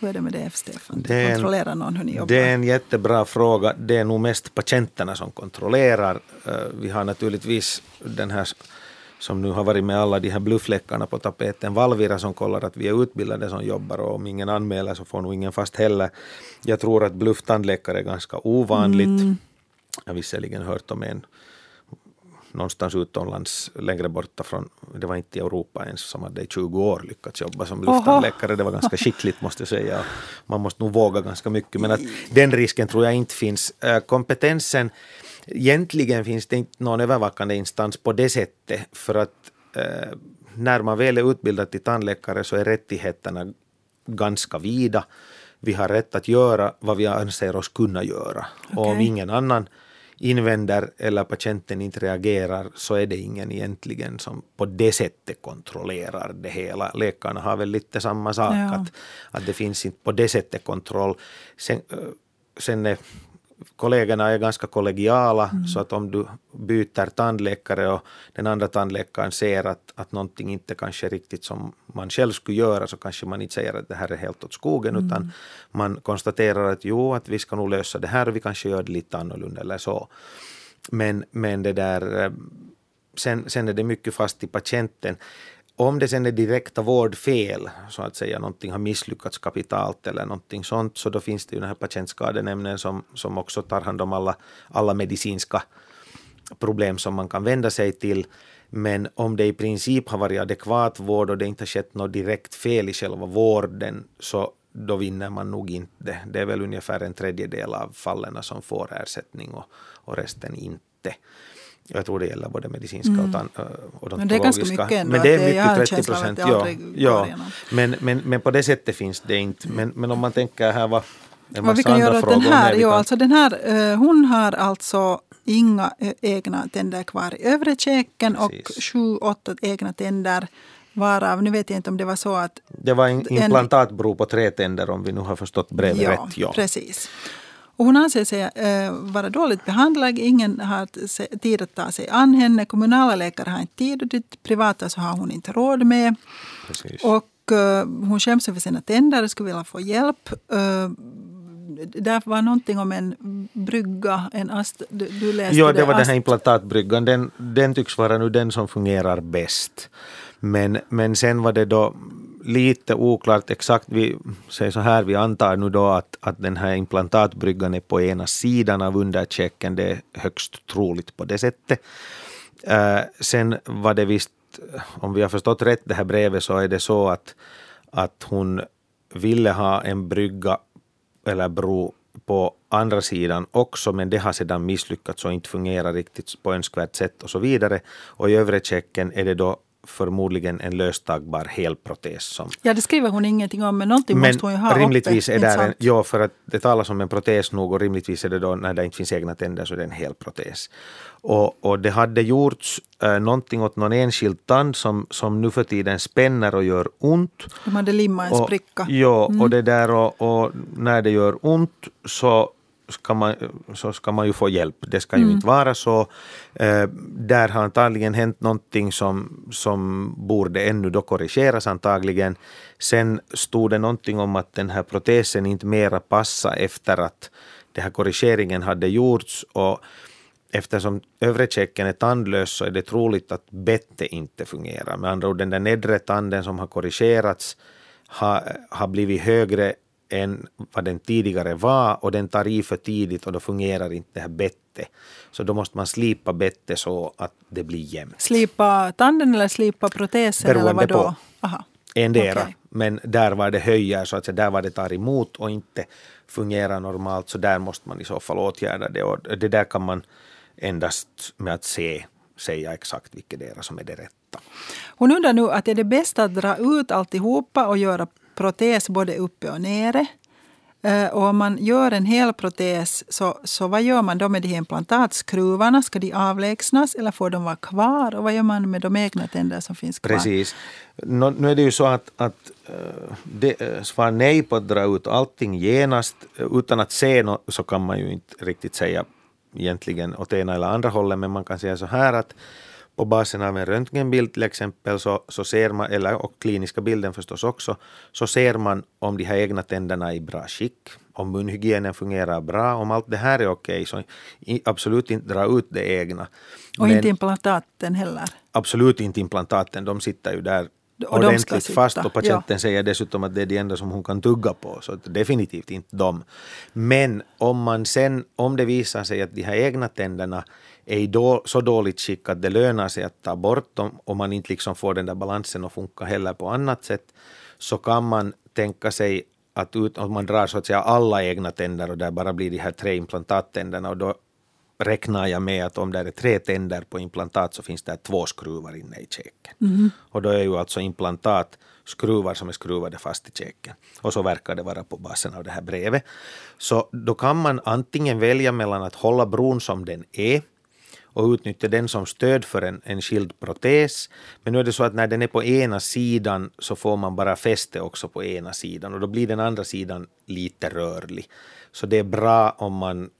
S1: Hur är det med det, Stefan?
S2: Det en-
S1: Kontrollerar någon hur ni jobbar?
S2: Det är en jättebra fråga. Det är nog mest patienterna som kontrollerar. Eh, Vi har naturligtvis den här som nu har varit med alla de här bluffläckarna på tapeten, Valvira som kollar att vi är utbildade som jobbar och om ingen anmäler så får nog ingen fast heller. Jag tror att blufftandläkare är ganska ovanligt. Jag har visserligen hört om en någonstans utomlands längre borta från, det var inte i Europa ens, som hade i 20 år lyckats jobba som lufttandläkare. Det var ganska *laughs* skickligt måste jag säga. Man måste nog våga ganska mycket, men att den risken tror jag inte finns. Eh, Kompetensen, egentligen finns det inte någon övervakande instans på det sättet, för att eh, när man väl är utbildad till tandläkare så är rättigheterna ganska vida. Vi har rätt att göra vad vi anser oss kunna göra. Och om ingen annan invänder eller patienten inte reagerar så är det ingen egentligen som på det sättet kontrollerar det hela. Läkarna har väl lite samma sak,
S1: Ja.
S2: att, att det finns inte på det sättet kontroll. Sen, eh, sen är kollegorna är ganska kollegiala så att om du byter tandläkare och den andra tandläkaren ser att, att någonting inte kanske är riktigt som man själv skulle göra så kanske man inte säger att det här är helt åt skogen utan man konstaterar att jo, att vi ska nog lösa det här och vi kanske gör det lite annorlunda eller så. Men, men det där, eh, sen, sen är det mycket fast i patienten. Om det sen är direkta vårdfel, så att säga, någonting har misslyckats kapitalt eller någonting sånt, så då finns det ju den här patientskadenämnden som, som också tar hand om alla, alla medicinska problem som man kan vända sig till. Men om det i princip har varit adekvat vård och det inte har skett något direkt fel i själva vården, så då vinner man nog inte. Det är väl ungefär en tredjedel av fallen som får ersättning och, och resten inte. Jag tror det gäller både medicinska och tan- odontologiska.
S1: Mm. Men det är ganska mycket ändå,
S2: Men det är mycket 30
S1: känsla av att
S2: procent. Ja, ja. Men, men, men på det sättet finns det inte. Men, men om man tänker här vad
S1: Vad vi kan göra åt den här? Jo, alltså den här eh, hon har alltså inga eh, egna tänder kvar i övre käken och sju, åtta egna tänder varav, nu vet jag inte om det var så att
S2: Det var en
S1: en-
S2: implantatbro på tre tänder om vi nu har förstått brevet
S1: ja,
S2: rätt. Ja.
S1: precis. Och hon anser sig eh, vara dåligt behandlad. Ingen har tid att ta sig an henne. Kommunala läkare har inte tid och det privata så har hon inte råd med.
S2: Precis.
S1: Och eh, hon skäms över sina tänder och skulle vilja få hjälp. Eh, där var någonting om en brygga, en ast, du, du läste
S2: Jo, det var
S1: ast-
S2: den här implantatbryggan. Den, den tycks vara nu den som fungerar bäst. Men, men sen var det då lite oklart exakt. Vi säger så här, vi antar nu då att, att den här implantatbryggan är på ena sidan av underkäken. Det är högst troligt på det sättet. Äh, sen var det visst, om vi har förstått rätt det här brevet, så är det så att, att hon ville ha en brygga eller bro på andra sidan också, men det har sedan misslyckats och inte fungerar riktigt på önskvärt sätt och så vidare. Och i övre checken är det då förmodligen en löstagbar helprotes som
S1: Ja, det skriver hon ingenting om, men någonting
S2: men
S1: måste hon ju ha
S2: rimligtvis
S1: uppe.
S2: är där en, ja, för att det talas om en protes nog och rimligtvis är det då när det inte finns egna tänder så är det en hel protes. Och, och det hade gjorts eh, någonting åt någon enskild tand som, som nu för tiden spänner och gör ont.
S1: De hade limmat en
S2: Och,
S1: spricka.
S2: ja,
S1: Mm.
S2: och det där och, och när det gör ont så ska man, så ska man ju få hjälp. Det ska ju
S1: Mm.
S2: inte vara så. Eh, där har antagligen hänt någonting som, som borde ännu då korrigeras antagligen. Sen stod det någonting om att den här protesen inte mera passar efter att den här korrigeringen hade gjorts. Och Eftersom övre käken är tandlös så är det troligt att bettet inte fungerar. Med andra ord, den där nedre tanden som har korrigerats har, har blivit högre än vad den tidigare var och den tar i för tidigt och då fungerar inte det här bettet. Så då måste man slipa bettet så att det blir jämnt.
S1: Slipa tanden eller slipa protesen? eller
S2: Beroende
S1: vadå?
S2: på.
S1: Aha.
S2: Endera.
S1: Okej.
S2: Men där var det höjer så att säga, där var det tar emot och inte fungerar normalt så där måste man i så fall åtgärda det och det där kan man endast med att se säga exakt vilket som är det rätta.
S1: Hon undrar nu att är det bäst att dra ut alltihopa och göra protes både uppe och nere? Eh, och om man gör en hel protes, så, så vad gör man då med de här implantatskruvarna? Ska de avlägsnas eller får de vara kvar? Och vad gör man med de egna tänder som finns kvar?
S2: Precis. Nå, nu är det ju så att, att eh, de, eh, svar nej på att dra ut allting genast utan att se något så kan man ju inte riktigt säga egentligen åt ena eller andra hållet men man kan säga så här att på basen av en röntgenbild till exempel så, så ser man, eller och kliniska bilden förstås också, så ser man om de här egna tänderna är i bra skick, om munhygienen fungerar bra, om allt det här är okej så absolut inte dra ut det egna.
S1: Och
S2: Men-
S1: inte implantaten heller.
S2: absolut inte implantaten, de sitter ju där
S1: Och
S2: ordentligt fast och patienten säger dessutom att det är det enda som hon kan tugga på, så definitivt inte de. Men om man sen, om det visar sig att de här egna tänderna är i då, så dåligt skick att det lönar sig att ta bort dem och man inte liksom får den där balansen att funka heller på annat sätt, så kan man tänka sig att ut, om man drar så att säga alla egna tänder och där bara blir de här tre implantattänderna och då räknar jag med att om det är tre tänder på implantat så finns det två skruvar inne i käken. Och då är ju alltså implantat skruvar som är skruvade fast i käken. Och så verkar det vara på basen av det här brevet. Så då kan man antingen välja mellan att hålla bron som den är och utnyttja den som stöd för en, en skild protes. Men nu är det så att när den är på ena sidan så får man bara fäste också på ena sidan och då blir den andra sidan lite rörlig. Så det är bra om man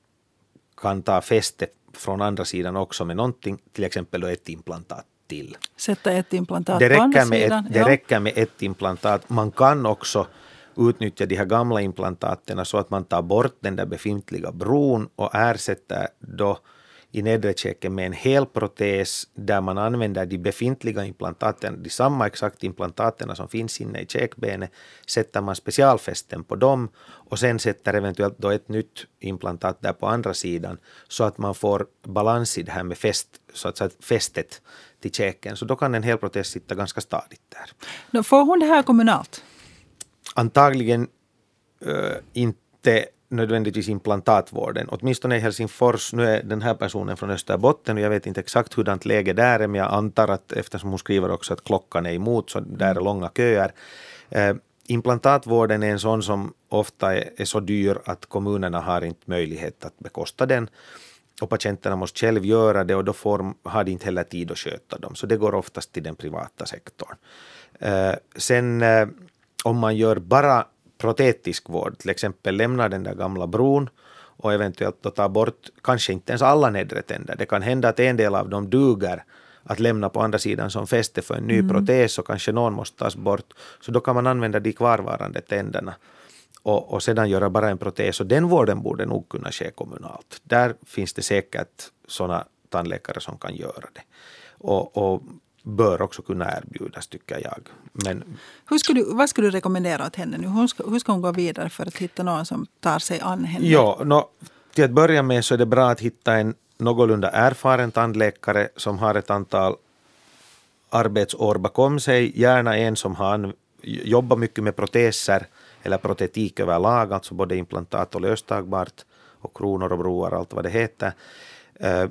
S2: kan ta fäste från andra sidan också med någonting, till exempel ett implantat till.
S1: Sätta ett implantat
S2: Det
S1: på andra
S2: räcker, med
S1: sidan.
S2: ett, det räcker med ett implantat. Man kan också utnyttja de här gamla implantaten så att man tar bort den där befintliga bron och ersätter då i nedre käken med en hel protes där man använder de befintliga implantaten, de samma exakt implantaten som finns inne i käkbenet, sätter man specialfästen på dem och sen sätter eventuellt då ett nytt implantat där på andra sidan så att man får balans i det här med fäst, så att säga, fästet till käken. Så då kan en hel protes sitta ganska stadigt där.
S1: Nå, Får hon det här kommunalt?
S2: Antagligen eh, inte nödvändigtvis implantatvården. Åtminstone i Helsingfors, nu är den här personen från Österbotten och jag vet inte exakt hurdant läge där är men jag antar att eftersom hon skriver också att klockan är emot så där är långa köer. Eh, implantatvården är en sån som ofta är, är så dyr att kommunerna har inte möjlighet att bekosta den och patienterna måste själv göra det och då får, har de inte heller tid att sköta dem. Så det går oftast till den privata sektorn. Eh, sen eh, om man gör bara protetisk vård, till exempel lämnar den där gamla bron och eventuellt då tar bort kanske inte ens alla nedre tänder. Det kan hända att en del av dem duger att lämna på andra sidan som fäste för en ny protes och kanske någon måste tas bort. Så då kan man använda de kvarvarande tänderna. och, och sedan göra bara en protes. Och den vården borde nog kunna ske kommunalt. Där finns det säkert sådana tandläkare som kan göra det. Och, och bör också kunna erbjudas tycker jag. Men,
S1: hur skulle vad skulle du rekommendera åt henne nu? Hur ska, hur ska hon gå vidare för att hitta någon som tar sig an henne?
S2: Ja, no, till att börja med så är det bra att hitta en någorlunda erfaren tandläkare som har ett antal arbetsår bakom sig, gärna en som har jobbat mycket med proteser eller protetik överlag, alltså både implantat och löstagbart och kronor och broar allt vad det heter. Uh,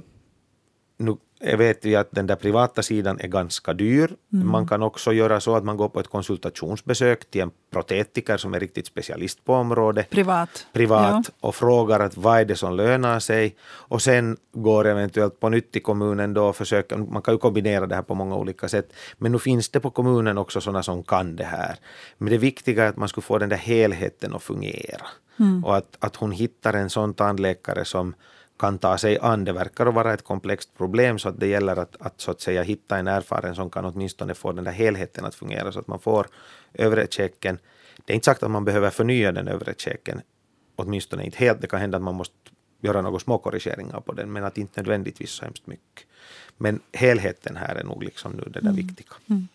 S2: nu vet vi att den där privata sidan är ganska dyr. Mm. Man kan också göra så att man går på ett konsultationsbesök till en protetiker som är riktigt specialist på området.
S1: Privat.
S2: Privat ja. och frågar att vad är det som lönar sig. Och sen går eventuellt på nytt till kommunen då och försöker, man kan ju kombinera det här på många olika sätt. Men nu finns det på kommunen också sådana som kan det här. Men det viktiga är att man skulle få den där helheten att fungera. Mm. Och att, att hon hittar en sån tandläkare som kan ta sig an. Det verkar att vara ett komplext problem så att det gäller att, att, så att säga hitta en erfaren som kan åtminstone få den där helheten att fungera så att man får övre checken. Det är inte sagt att man behöver förnya den övre checken, åtminstone inte helt. Det kan hända att man måste göra några små korrigeringar på den men att inte nödvändigtvis så hemskt mycket. Men helheten här är nog liksom nu det där mm. viktiga. Mm.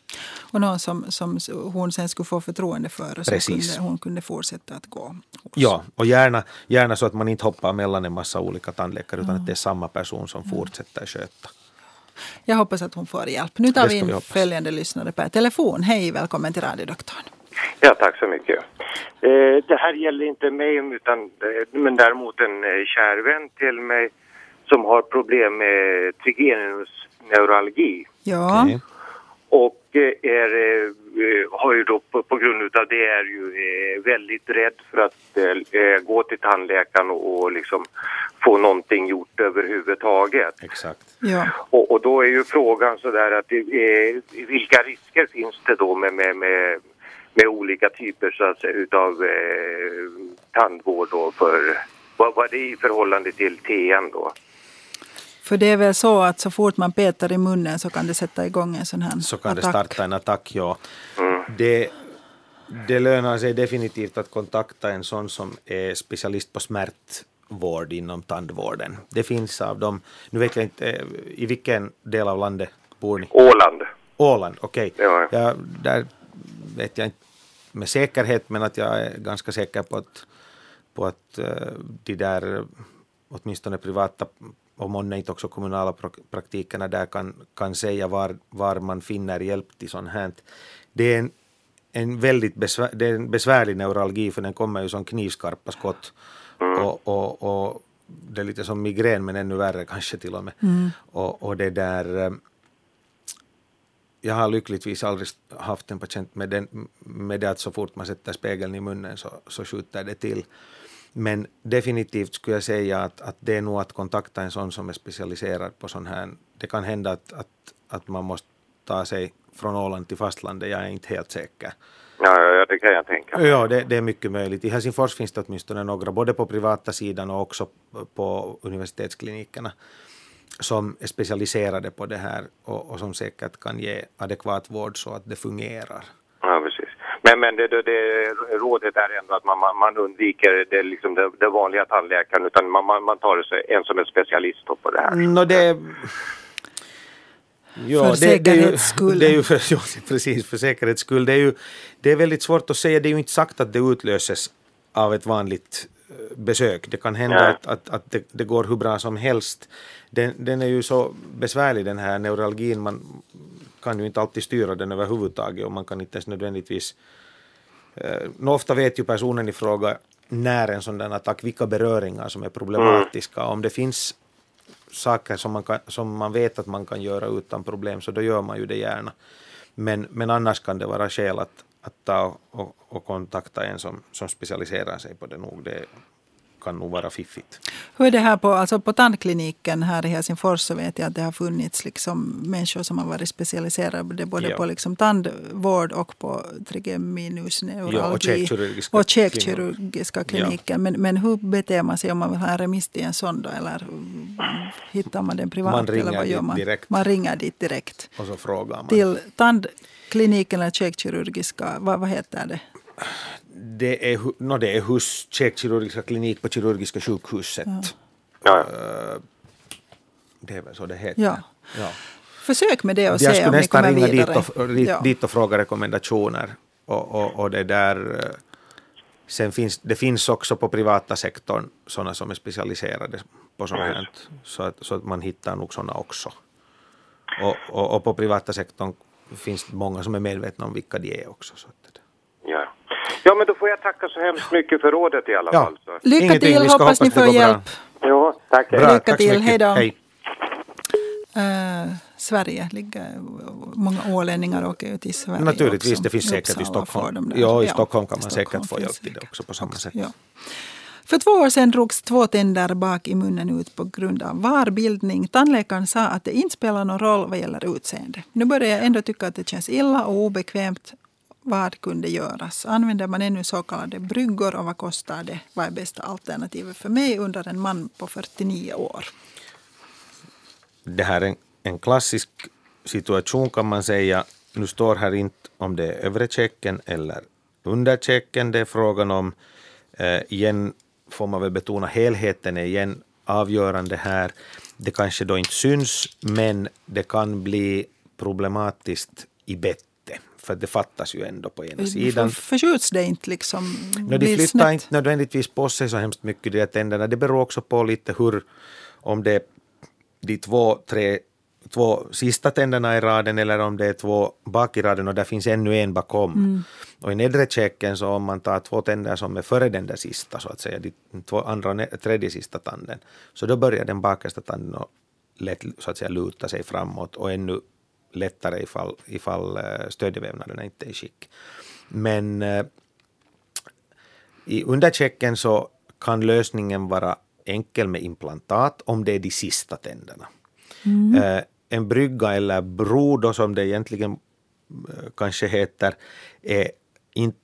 S1: Och någon som, som hon sen skulle få förtroende för och som kunde, hon kunde fortsätta att gå hos.
S2: Ja, och gärna, gärna så att man inte hoppar mellan en massa olika tandläkare utan mm. att det är samma person som fortsätter sköta.
S1: Jag hoppas att hon får hjälp. Nu tar vi in vi följande lyssnare per telefon. Hej, välkommen till radiodoktorn.
S5: Ja, tack så mycket. Eh, det här gäller inte mig, utan, eh, men däremot en eh, kär vän till mig som har problem med trigeminusneuralgi.
S1: Ja. Okay.
S5: Och eh, är, eh, har ju då på, på, grund av det är ju eh, väldigt rädd för att gå till tandläkaren och, och liksom få någonting gjort överhuvudtaget.
S2: Exakt.
S1: Ja.
S5: Och, och då är ju frågan sådär att vilka risker finns det då med, med, med med olika typer så att säga, utav eh, tandvård då för vad var det i förhållande till TN då?
S1: För det är väl så att så fort man petar i munnen så kan det sätta igång en sån här
S2: Så kan
S1: attack.
S2: det starta en attack, ja. Mm. Det, det lönar sig definitivt att kontakta en sån som är specialist på smärtvård inom tandvården. Det finns av dem, nu vet jag inte, i vilken del av landet bor ni?
S5: Åland.
S2: Åland, okej. Okay. Ja. ja. där vet jag inte med säkerhet, men att jag är ganska säker på att, på att uh, de där åtminstone privata och månne inte också kommunala praktikerna där kan, kan säga var, var man finner hjälp till sånt här. Det är en, en väldigt besvär, det är en besvärlig neuralgi för den kommer ju som knivskarpa skott mm. och, och, och det är lite som migrän men ännu värre *laughs* kanske till och med. Mm. Och, och det där eh, jag har lyckligtvis aldrig haft en patient med, den, med det att så fort man sätter spegeln i munnen så, så skjuter det till. Men definitivt skulle jag säga att, att det är nog att kontakta en sån som är specialiserad på sån här. Det kan hända att, att, att man måste ta sig från Åland till fastlandet, jag är inte helt säker.
S5: Ja, ja det kan jag tänka.
S2: Ja, det, det, är mycket möjligt. I Helsingfors finns det åtminstone några, både på privata sidan och också på universitetsklinikerna som är specialiserade på det här och, och, som säkert kan ge adekvat vård så att det fungerar.
S5: Ja, precis. Men, men det, det, det rådet är ändå att man, man, man undviker det, liksom det, det vanliga tandläkaren utan man, man, man tar en som är specialist på det här.
S2: No, det...
S1: Ja, för säkerhets skull.
S2: Det är ju för, *laughs* ja, precis, för säkerhets skull. Det är, ju, det är väldigt svårt att säga, det är ju inte sagt att det utlöses av ett vanligt eh, besök. Det kan hända att, att, att det, det, går hur bra som helst den, den är ju så besvärlig den här neuralgin. Man kan ju inte alltid styra den överhuvudtaget och man kan inte ens nödvändigtvis... Eh, ofta vet ju personen i fråga när en sån där attack, vilka beröringar som är problematiska. Mm. Om det finns saker som man, kan, som man vet att man kan göra utan problem så då gör man ju det gärna. Men, men annars kan det vara skäl att, att ta och, och kontakta en som, som specialiserar sig på det nog. Det, kan nog vara fiffigt.
S1: Hur är det här på, alltså på tandkliniken här i Helsingfors så vet jag att det har funnits liksom människor som har varit specialiserade både ja. på liksom tandvård och på trigeminusneuralgi ja, och
S2: käkkirurgiska,
S1: och käkkirurgiska kliniker. Ja. Men, men hur beter man sig om man vill ha en remiss till en sån då? Eller hittar man den privat?
S2: Man ringer
S1: eller vad
S2: gör
S1: man?
S2: direkt.
S1: Man ringer dit direkt.
S2: Och så frågar man.
S1: Till tandkliniken eller käkkirurgiska, vad, vad heter det?
S2: Det är, no, det är hus, käkkirurgiska klinik på kirurgiska sjukhuset.
S5: Ja, ja.
S2: Det är väl så det heter.
S1: Ja.
S2: Ja.
S1: Försök med det och
S2: Jag
S1: se
S2: skulle
S1: om ni
S2: nästan
S1: kommer
S2: ringa dit
S1: vidare.
S2: och, dit,
S1: Ja.
S2: dit och fråga rekommendationer. Och, och, och det där... eh, Sen finns, det finns också på privata sektorn sådana som är specialiserade på sånt här. Så att, så att man hittar nog sådana också. Och, och, och på privata sektorn finns det många som är medvetna om vilka de är också. Så att,
S5: Ja. Ja, men då får jag tacka så hemskt mycket för rådet i alla
S2: Ja.
S5: fall. Så.
S1: Lycka
S2: Ingenting,
S1: till, hoppas ni
S2: hoppas det
S1: får
S2: bra.
S1: hjälp.
S5: Jo, tack.
S2: Bra,
S1: Lycka
S2: tack så
S1: till,
S2: mycket.
S1: hej då.
S2: Hej.
S1: Eh, Sverige ligger, många ålänningar åker ut i Sverige
S2: Naturligtvis,
S1: också.
S2: det finns säkert i
S1: Uppsala
S2: Stockholm. Ja, i Stockholm kan man
S1: Stockholm
S2: säkert få hjälp till det också på samma sätt.
S1: Ja. För två år sedan drogs två tänder bak i munnen ut på grund av varbildning. Tandläkaren sa att det inte spelar någon roll vad gäller utseende. Nu börjar jag ändå tycka att det känns illa och obekvämt. Vad kunde göras? Använder man ännu så kallade bryggor och vad kostar det? Vad är bästa alternativet för mig under en man på 49 år?
S2: det här är en, en klassisk situation kan man säga. Nu står här inte om det är övre checken eller under checken det är frågan om. Eh, igen får man väl betona helheten är igen avgörande här. Det kanske då inte syns, men det kan bli problematiskt i bett för det fattas ju ändå på ena sidan.
S1: För, förskjuts det inte liksom?
S2: No, de flyttar
S1: snett?
S2: inte nödvändigtvis på sig så hemskt mycket de här tänderna. Det beror också på lite hur, om det är de två, tre, två sista tänderna i raden eller om det är två bak i raden och där finns ännu en bakom.
S1: Mm.
S2: Och i nedre käken så om man tar två tänder som är före den där sista så att säga, de två andra och tredje sista tanden, så då börjar den bakersta tanden att lätt så att säga luta sig framåt och ännu lättare ifall, ifall eh, stödjevävnaderna inte är i skick. Men eh, i underchecken så kan lösningen vara enkel med implantat om det är de sista tänderna. Eh, en brygga eller bro då som det egentligen kanske heter är inte,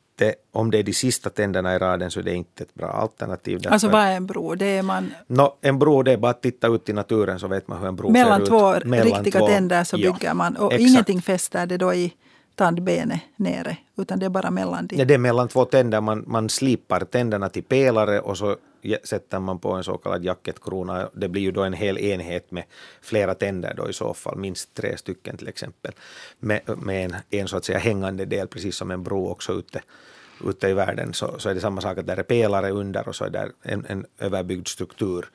S2: om det är de sista tänderna i raden så är det inte ett bra alternativ.
S1: Alltså
S2: därför-
S1: vad är en bro? Det är man
S2: Nå, en bro det är bara att titta ut i naturen så vet man hur en bro
S1: mellan
S2: ser ut. Mellan
S1: riktiga
S2: två-
S1: tänder så
S2: Ja,
S1: bygger man och
S2: exakt.
S1: ingenting fäster det då i tandbenet nere utan det är bara mellan de.
S2: Ja, det är mellan två tänder, man, man slipar tänderna till pelare och så sätter man på en så kallad jacketkrona. Det blir ju då en hel enhet med flera tänder då i så fall, minst tre stycken till exempel. Med, med en, en så att säga hängande del, precis som en bro också ute, ute i världen, så, så är det samma sak att där är pelare under och så är där en, en överbyggd struktur.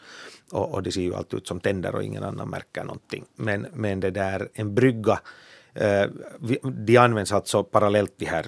S2: Och, och det ser ju alltid ut som tänder och ingen annan märker någonting. Men, men det där, en brygga, eh, vi- de används alltså parallellt de här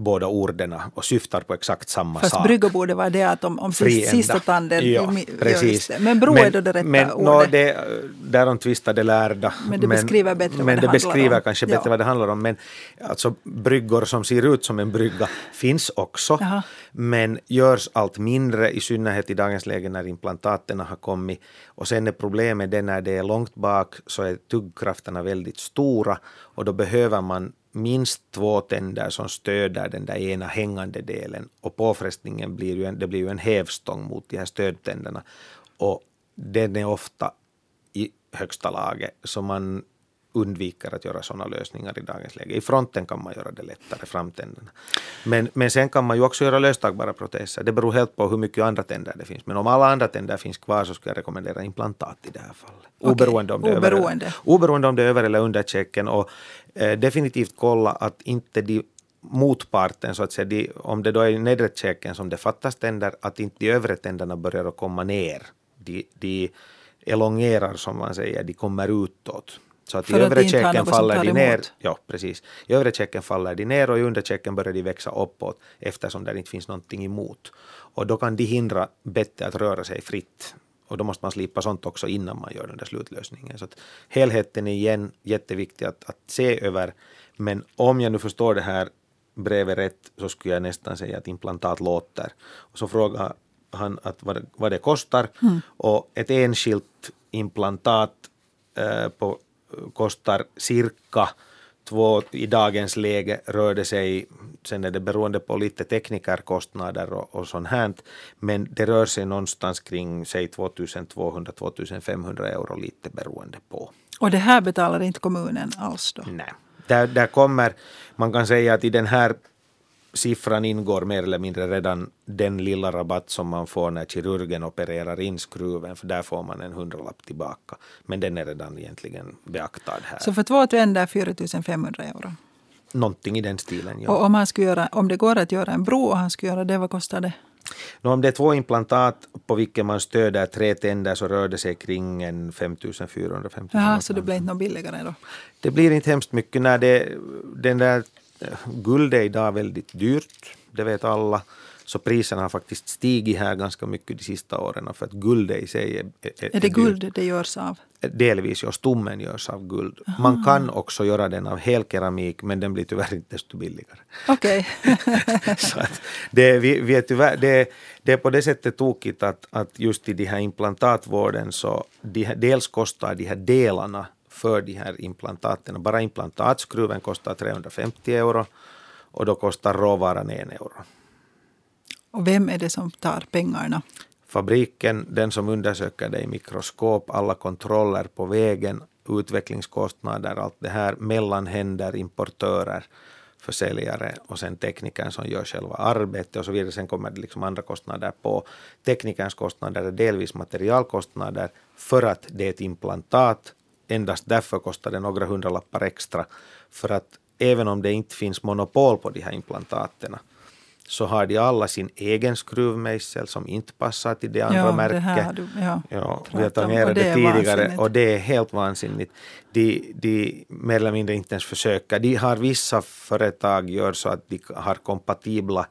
S2: båda orden och syftar på exakt samma
S1: Fast
S2: sak.
S1: brygga borde vara det att om, om sist,
S2: Friända.
S1: sista tanden
S2: Ja,
S1: gör
S2: precis.
S1: det. Men bro är då det rätta
S2: men,
S1: ordet.
S2: Det, därom tvistar det lärda.
S1: Men det beskriver bättre vad
S2: men
S1: det
S2: det
S1: handlar
S2: beskriver
S1: om.
S2: kanske
S1: Ja.
S2: bättre vad det handlar om. Men alltså, bryggor som ser ut som en brygga finns också.
S1: Jaha.
S2: Men görs allt mindre, i synnerhet i dagens läge när implantaten har kommit. Och sen är problemet det när det är långt bak så är tuggkrafterna väldigt stora och då behöver man minst två tänder som stöder den där ena hängande delen. Och påfrestningen blir ju en, det blir ju en hävstång mot de här stödtänderna. Och den är ofta i högsta laget. Så man undviker att göra sådana lösningar i dagens läge. I fronten kan man göra det lättare, framtänderna. Men, men sen kan man ju också göra löstagbara proteser. Det beror helt på hur mycket andra tänder det finns. Men om alla andra tänder finns kvar så skulle jag rekommendera implantat i det här fallet.
S1: Okej,
S2: Oberoende, om det är över,
S1: oberoende.
S2: oberoende om det är över eller under checken. Och eh, definitivt kolla att inte de motparten, så att säga, de, om det då är nedre käken som det fattas tänder, att inte de övre tänderna börjar att komma ner. De, de elongerar som man säger, de kommer utåt. Så att
S1: För
S2: i övre käken faller de ner. Ja, precis. I övre käken faller de ner och i underkäken börjar de växa uppåt eftersom det inte finns någonting emot. Och då kan de hindra bettet att röra sig fritt. Och då måste man slipa sånt också innan man gör den där slutlösningen. Så att helheten är igen jätteviktig att, att se över. Men om jag nu förstår det här brevet rätt så skulle jag nästan säga att implantat låter. Och så frågar han att vad, det- vad det kostar. Och ett enskilt implantat eh, på, kostar cirka två, i dagens läge rör det sig, sen är det beroende på lite teknikerkostnader och, och sånt här, men det rör sig någonstans kring säg 2200-2500 euro lite beroende på.
S1: Och det här betalar inte kommunen alls då?
S2: Nej. Där, där kommer, man kan säga att i den här siffran ingår mer eller mindre redan den lilla rabatt som man får när kirurgen opererar in skruven, för där får man en hundralapp tillbaka. Men den är redan egentligen beaktad här.
S1: Så för två tänder 4 500 euro?
S2: Någonting i den stilen, ja.
S1: Och om, han skulle göra, om det går att göra en bro och han skulle göra det, vad kostar det?
S2: No, om det är två implantat på vilket man stöder tre tänder så rör det sig kring en 5450
S1: Jaha, så det blir inte något billigare då?
S2: Det blir inte hemskt mycket. När det, den där guld är idag väldigt dyrt, det vet alla. Så priserna har faktiskt stigit här ganska mycket de sista åren för att guldet i sig är,
S1: är, är det guld dyrt. det görs av?
S2: Delvis, ja. Stommen görs av guld. Aha. Man kan också göra den av helkeramik men den blir tyvärr inte desto billigare.
S1: Okej. *laughs*
S2: Okay. det, vi, vi är tyvärr, det, det är på det sättet tokigt att, att just i de här implantatvården så de, dels kostar de här delarna för de här implantaten. Bara implantatskruven kostar 350 euro och då kostar råvaran en euro.
S1: Och vem är det som tar pengarna?
S2: Fabriken, den som undersöker det i mikroskop, alla kontroller på vägen, utvecklingskostnader, allt det här, mellanhänder, importörer, försäljare och sen teknikern som gör själva arbetet och så vidare. Sen kommer det liksom andra kostnader på. Teknikerns kostnader är delvis materialkostnader för att det är ett implantat. Endast därför kostar det några hundralappar extra. För att även om det inte finns monopol på de här implantaten så har de alla sin egen skruvmejsel som inte passar till det andra ja, märket.
S1: Det ja,
S2: ja, vi har det, det tidigare och det är helt vansinnigt. De, de mer eller mindre inte ens försöker. De har vissa företag gör så att de har kompatibla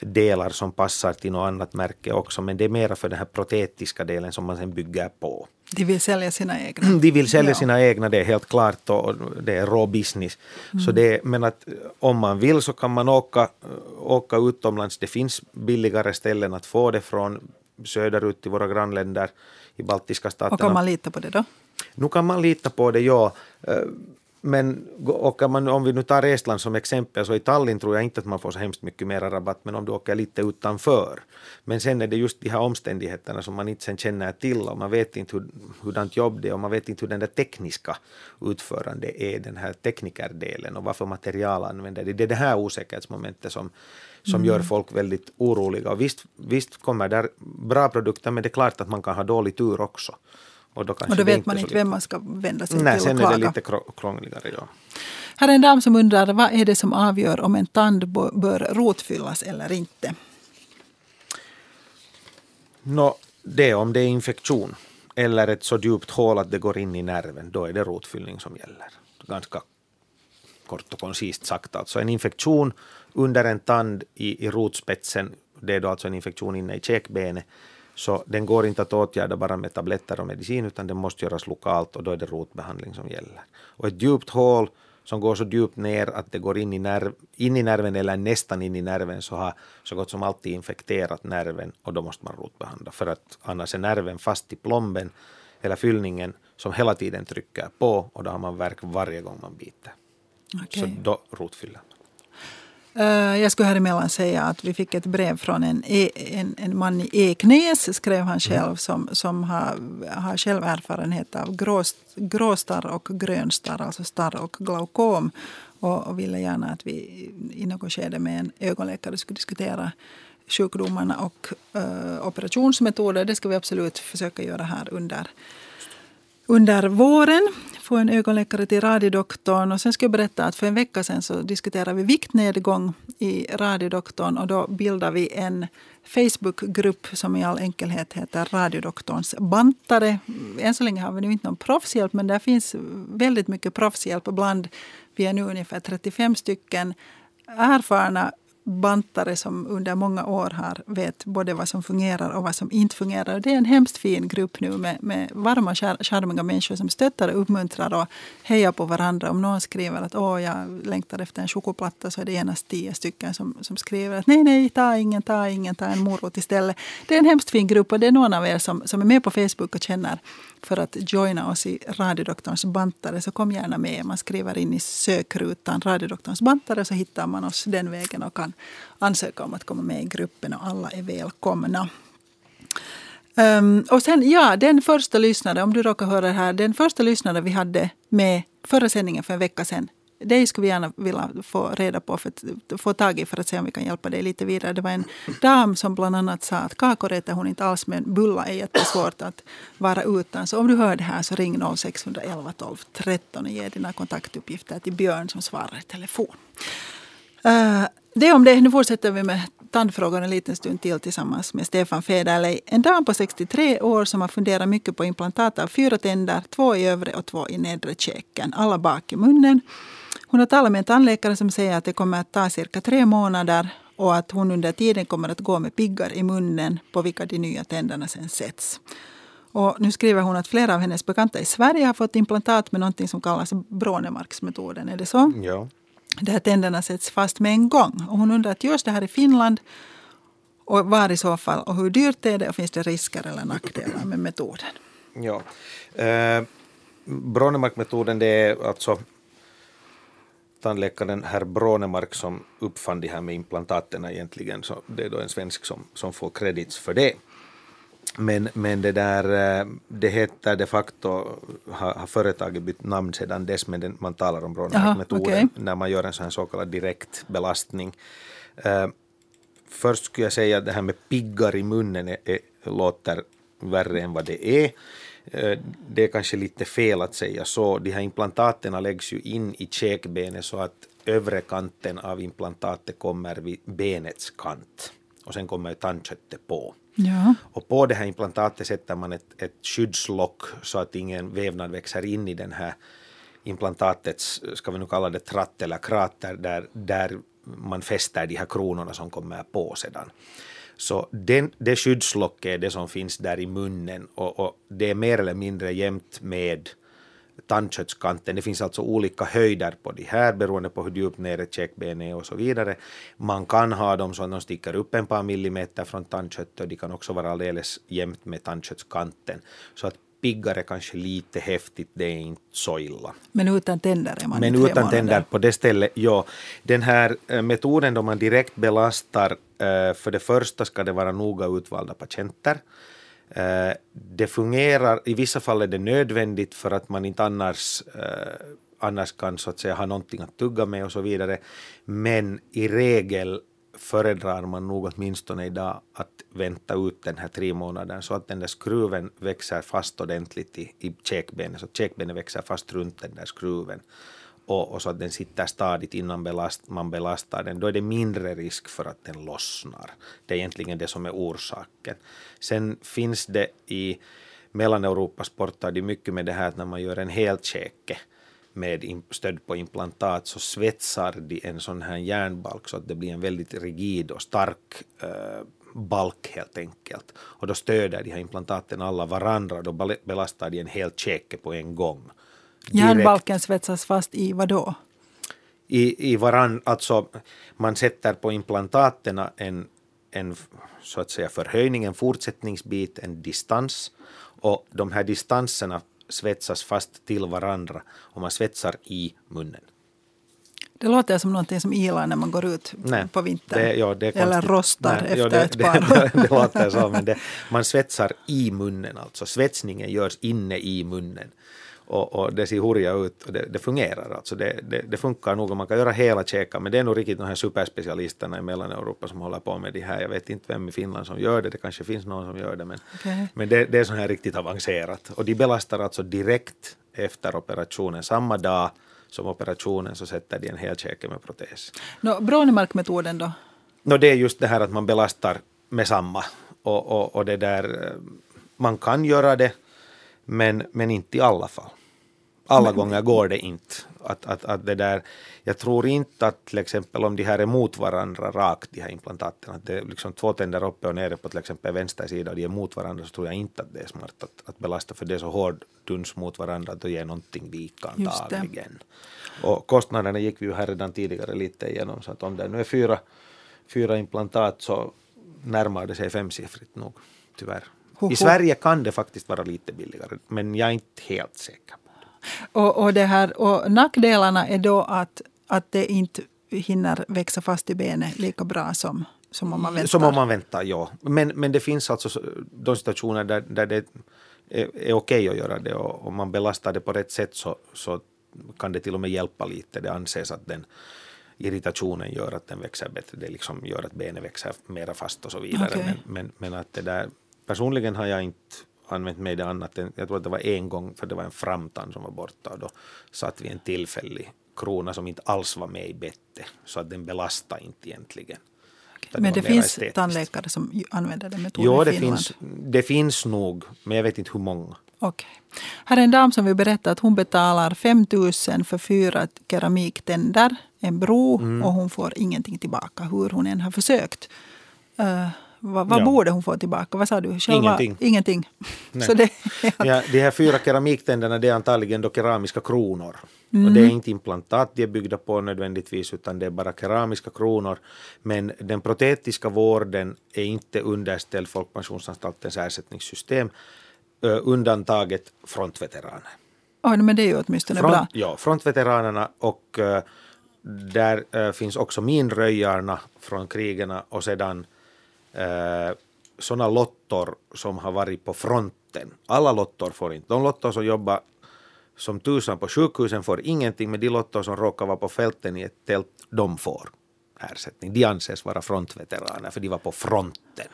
S2: delar som passar till något annat märke också, men det är mera för den här protetiska delen som man sen bygger på.
S1: De vill sälja sina egna? *clears throat*
S2: De vill sälja ja. sina egna, det är helt klart, och det är rå business. Mm. Så det, men att om man vill så kan man åka, åka utomlands. Det finns billigare ställen att få det från söderut till våra grannländer i baltiska staterna.
S1: Och kan man lita på det då?
S2: Nu kan man lita på det, ja. Men åker man, om vi nu tar Estland som exempel, så i Tallinn tror jag inte att man får så hemskt mycket mera rabatt, men om du åker lite utanför. Men sen är det just de här omständigheterna som man inte sen känner till och man vet inte hur, hurdant jobb det är och man vet inte hur den där tekniska utförande är, den här teknikerdelen och vad för material använder de. Det är det här osäkerhetsmomentet som, som mm. gör folk väldigt oroliga. Och visst, visst kommer där bra produkter, men det är klart att man kan ha dålig tur också.
S1: Och då, och då vet man inte vem man ska vända sig
S2: Nej,
S1: till
S2: och klaga. sen är det lite krångligare. Ja.
S1: Här är en dam som undrar vad är det som avgör om en tand bör rotfyllas eller inte?
S2: No, det är om det är infektion eller ett så djupt hål att det går in i nerven. Då är det rotfyllning som gäller. Ganska kort och koncist sagt. Alltså en infektion under en tand i, i rotspetsen, det är då alltså en infektion inne i käkbenet, så den går inte att åtgärda bara med tabletter och medicin utan den måste göras lokalt och då är det rotbehandling som gäller. Och ett djupt hål som går så djupt ner att det går in i, nerv, in i nerven eller nästan in i nerven så har så gott som alltid infekterat nerven och då måste man rotbehandla för att annars är nerven fast i plomben eller fyllningen som hela tiden trycker på och då har man värk varje gång man biter. Okay. Så då rotfyller man.
S1: Eh, jag skulle här emellan säga att vi fick ett brev från en, e, en, en man i Eknäs, skrev han själv, mm. som, som har, har själv erfarenhet av gråst, gråstarr och grönstarr, alltså starr och glaukom. Och, och ville gärna att vi i något skede med en ögonläkare skulle diskutera sjukdomarna och uh, operationsmetoder. Det ska vi absolut försöka göra här under under våren få en ögonläkare till radiodoktorn. Och sen ska jag berätta att för en vecka sedan så diskuterade vi viktnedgång i radiodoktorn och då bildade vi en Facebookgrupp som i all enkelhet heter Radiodoktorns bantare. Än så länge har vi nu inte någon proffshjälp men där finns väldigt mycket proffshjälp bland, vi är nu ungefär 35 stycken erfarna bantare som under många år har vet både vad som fungerar och vad som inte fungerar. Det är en hemskt fin grupp nu med, med varma, charmiga människor som stöttar och uppmuntrar och hejar på varandra. Om någon skriver att Åh, jag längtar efter en chokoplatta så är det genast tio stycken som, som skriver att nej, nej, ta ingen, ta ingen, ta en morot istället. Det är en hemskt fin grupp och det är någon av er som, som är med på Facebook och känner för att joina oss i radiodoktorns bantare så kom gärna med. Man skriver in i sökrutan radiodoktorns bantare så hittar man oss den vägen och kan ansöka om att komma med i gruppen och alla är välkomna. Um, och sen, ja, den första lyssnare om du råkar höra det här, den första lyssnare vi hade med förra sändningen för en vecka sedan dig skulle vi gärna vilja få reda på, för att, få tag i för att se om vi kan hjälpa dig lite vidare. Det var en dam som bland annat sa att kakor äter hon inte alls, men bullar är jättesvårt att vara utan. Så om du hör det här så ring 0611 12 13 och ge dina kontaktuppgifter till Björn som svarar i telefon. Uh, det om det. Nu fortsätter vi med tandfrågor en liten stund till tillsammans med Stefan Federley. En dam på 63 år som har funderat mycket på implantat av fyra tänder, två i övre och två i nedre käken, alla bak i munnen. Hon har talat med en tandläkare som säger att det kommer att ta cirka tre månader och att hon under tiden kommer att gå med piggar i munnen på vilka de nya tänderna sen sätts. Och nu skriver hon att flera av hennes bekanta i Sverige har fått implantat med något som kallas Brånemarksmetoden. Är det så?
S2: Ja
S1: de här tänderna sätts fast med en gång. Och hon undrar att görs det här i Finland och var i så fall och hur dyrt är det och finns det risker eller nackdelar med metoden?
S2: Ja. Eh, Brånemark-metoden det är alltså tandläkaren herr Brånemark som uppfann det här med implantaten egentligen. Så det är då en svensk som, som får credits för det. Men, men det där, eh, det heter de facto, har, har företaget bytt namn sedan dess, men den, man talar om Bronmark-metoden okay. när man gör en sån här så kallad direkt belastning. Uh, först skulle jag säga att det här med piggar i munnen är, är, låter värre än vad det är. Uh, det är kanske lite fel att säga så. De här implantaten läggs ju in i käkbenet så att övre kanten av implantatet kommer vid benets kant och sen kommer tandköttet på.
S1: Ja.
S2: Och på det här implantatet sätter man ett, ett skyddslock så att ingen vävnad växer in i den här implantatets, ska vi nu kalla det tratt eller krater, där, där man fäster de här kronorna som kommer på sedan. Så den, det skyddslocket är det som finns där i munnen och, och det är mer eller mindre jämnt med tandköttskanten. Det finns alltså olika höjder på de här beroende på hur djupt nere käkbenet är och så vidare. Man kan ha dem så att de sticker upp en par millimeter från tandköttet och de kan också vara alldeles jämnt med tandköttskanten. Så att piggare kanske lite häftigt, det är inte så illa.
S1: Men utan tänder är man
S2: Men utan tänder på det stället, ja. Den här eh, metoden då man direkt belastar, Eh, för det första ska det vara noga utvalda patienter. Eh, det fungerar, i vissa fall är det nödvändigt för att man inte annars, eh, annars kan så att säga ha någonting att tugga med och så vidare. Men i regel föredrar man nog åtminstone idag att vänta ut den här tre månaden så att den där skruven växer fast ordentligt i, i käkbenet, så att käkbenet växer fast runt den där skruven och, och så att den sitter stadigt innan belast, man belastar den, då är det mindre risk för att den lossnar. Det är egentligen det som är orsaken. Sen finns det i Mellaneuropa sportar de mycket med det här att när man gör en helkäke med stöd på implantat så svetsar de en sån här järnbalk så att det blir en väldigt rigid och stark äh, balk helt enkelt. Och då stöder de här implantaten alla varandra och då belastar de en hel käke på en gång.
S1: Järnbalken svetsas fast i vad då?
S2: I, i varann, alltså man sätter på implantaten en, en så att säga förhöjning, en fortsättningsbit, en distans och de här distanserna svetsas fast till varandra och man svetsar i munnen.
S1: Det låter som någonting som ilar när man går ut
S2: Nej,
S1: på vintern.
S2: Det, ja, det
S1: Eller rostar Nej, efter ja,
S2: det,
S1: ett *laughs* par.
S2: Det, *laughs* det, låter så, men man svetsar i munnen alltså. Svetsningen görs inne i munnen och, och det ser hurja ut och det, det fungerar. Alltså det, det, det, funkar nog och man kan göra hela käkar men det är nog riktigt de här superspecialisterna i Mellaneuropa som håller på med det här. Jag vet inte vem i Finland som gör det, det kanske finns någon som gör det men, okay. men det, det är så här riktigt avancerat och de belastar alltså direkt efter operationen, samma dag som operationen så sätter de en hel käke med protes.
S1: No, Brånemark-metoden då?
S2: No, det är just det här att man belastar med samma och, och, och det där, eh, man kan göra det men, men inte i alla fall. Alla men, gånger går det inte. Att, att, att det där, jag tror inte att till exempel om de här är mot varandra rakt, de här implantaten, att det är liksom två tänder uppe och nere på till exempel vänster sida och de är mot varandra, så tror jag inte att det är smart att, att belasta, för det är så hård duns mot varandra att det ger någonting vika antagligen. Och kostnaderna gick vi ju här redan tidigare lite igenom, så att om det nu är fyra, fyra implantat så närmar det sig femsiffrigt nog, tyvärr. I Sverige kan det faktiskt vara lite billigare, men jag är inte helt säker.
S1: Och, och, det här, och nackdelarna är då att, att det inte hinner växa fast i benet lika bra som, som om man väntar?
S2: Som om man väntar, ja. Men, men det finns alltså de situationer där, där det är, är okej att göra det och om man belastar det på rätt sätt så, så kan det till och med hjälpa lite. Det anses att den irritationen gör att den växer bättre. Det liksom gör att benet växer mera fast och så vidare.
S1: Okej.
S2: Men, men, men att det där, personligen har jag inte använt mig det annat än, jag tror att det var en gång för det var en framtand som var borta och då satt vi en tillfällig krona som inte alls var med i bettet så att den belastade inte egentligen. Utan
S1: Men det
S2: mera
S1: finns
S2: estetiskt.
S1: tandläkare som använder den metoden
S2: Jo,
S1: i
S2: det
S1: Finland.
S2: finns, det finns nog, men jag vet inte hur många.
S1: Okej. Här är en dam som vill berätta att hon betalar 5 000 för fyra keramiktänder, en bro
S2: Mm.
S1: och hon får ingenting tillbaka hur hon än har försökt. Uh, vad vad
S2: Ja.
S1: borde hon få tillbaka? Vad sa du? Själva-
S2: Ingenting.
S1: Ingenting. Så det, *laughs*
S2: Ja, de här fyra keramiktänderna det är antagligen då keramiska kronor. Och
S1: Mm.
S2: det är inte implantat de är byggda på nödvändigtvis utan det är bara keramiska kronor. Men den protetiska vården är inte underställd Folkpensionsanstaltens ersättningssystem. Undantaget frontveteraner.
S1: Oj, men det är ju åtminstone bra.
S2: Front, ja, frontveteranerna och där finns också minröjarna från krigen och sedan Eh, sådana lottor som har varit på fronten. Alla lottor får inte. De lottor som jobbar som tusan på sjukhusen får ingenting, men de lottor som råkar vara på fälten i ett tält, de får ersättning. De anses vara frontveteraner för de var på fronten.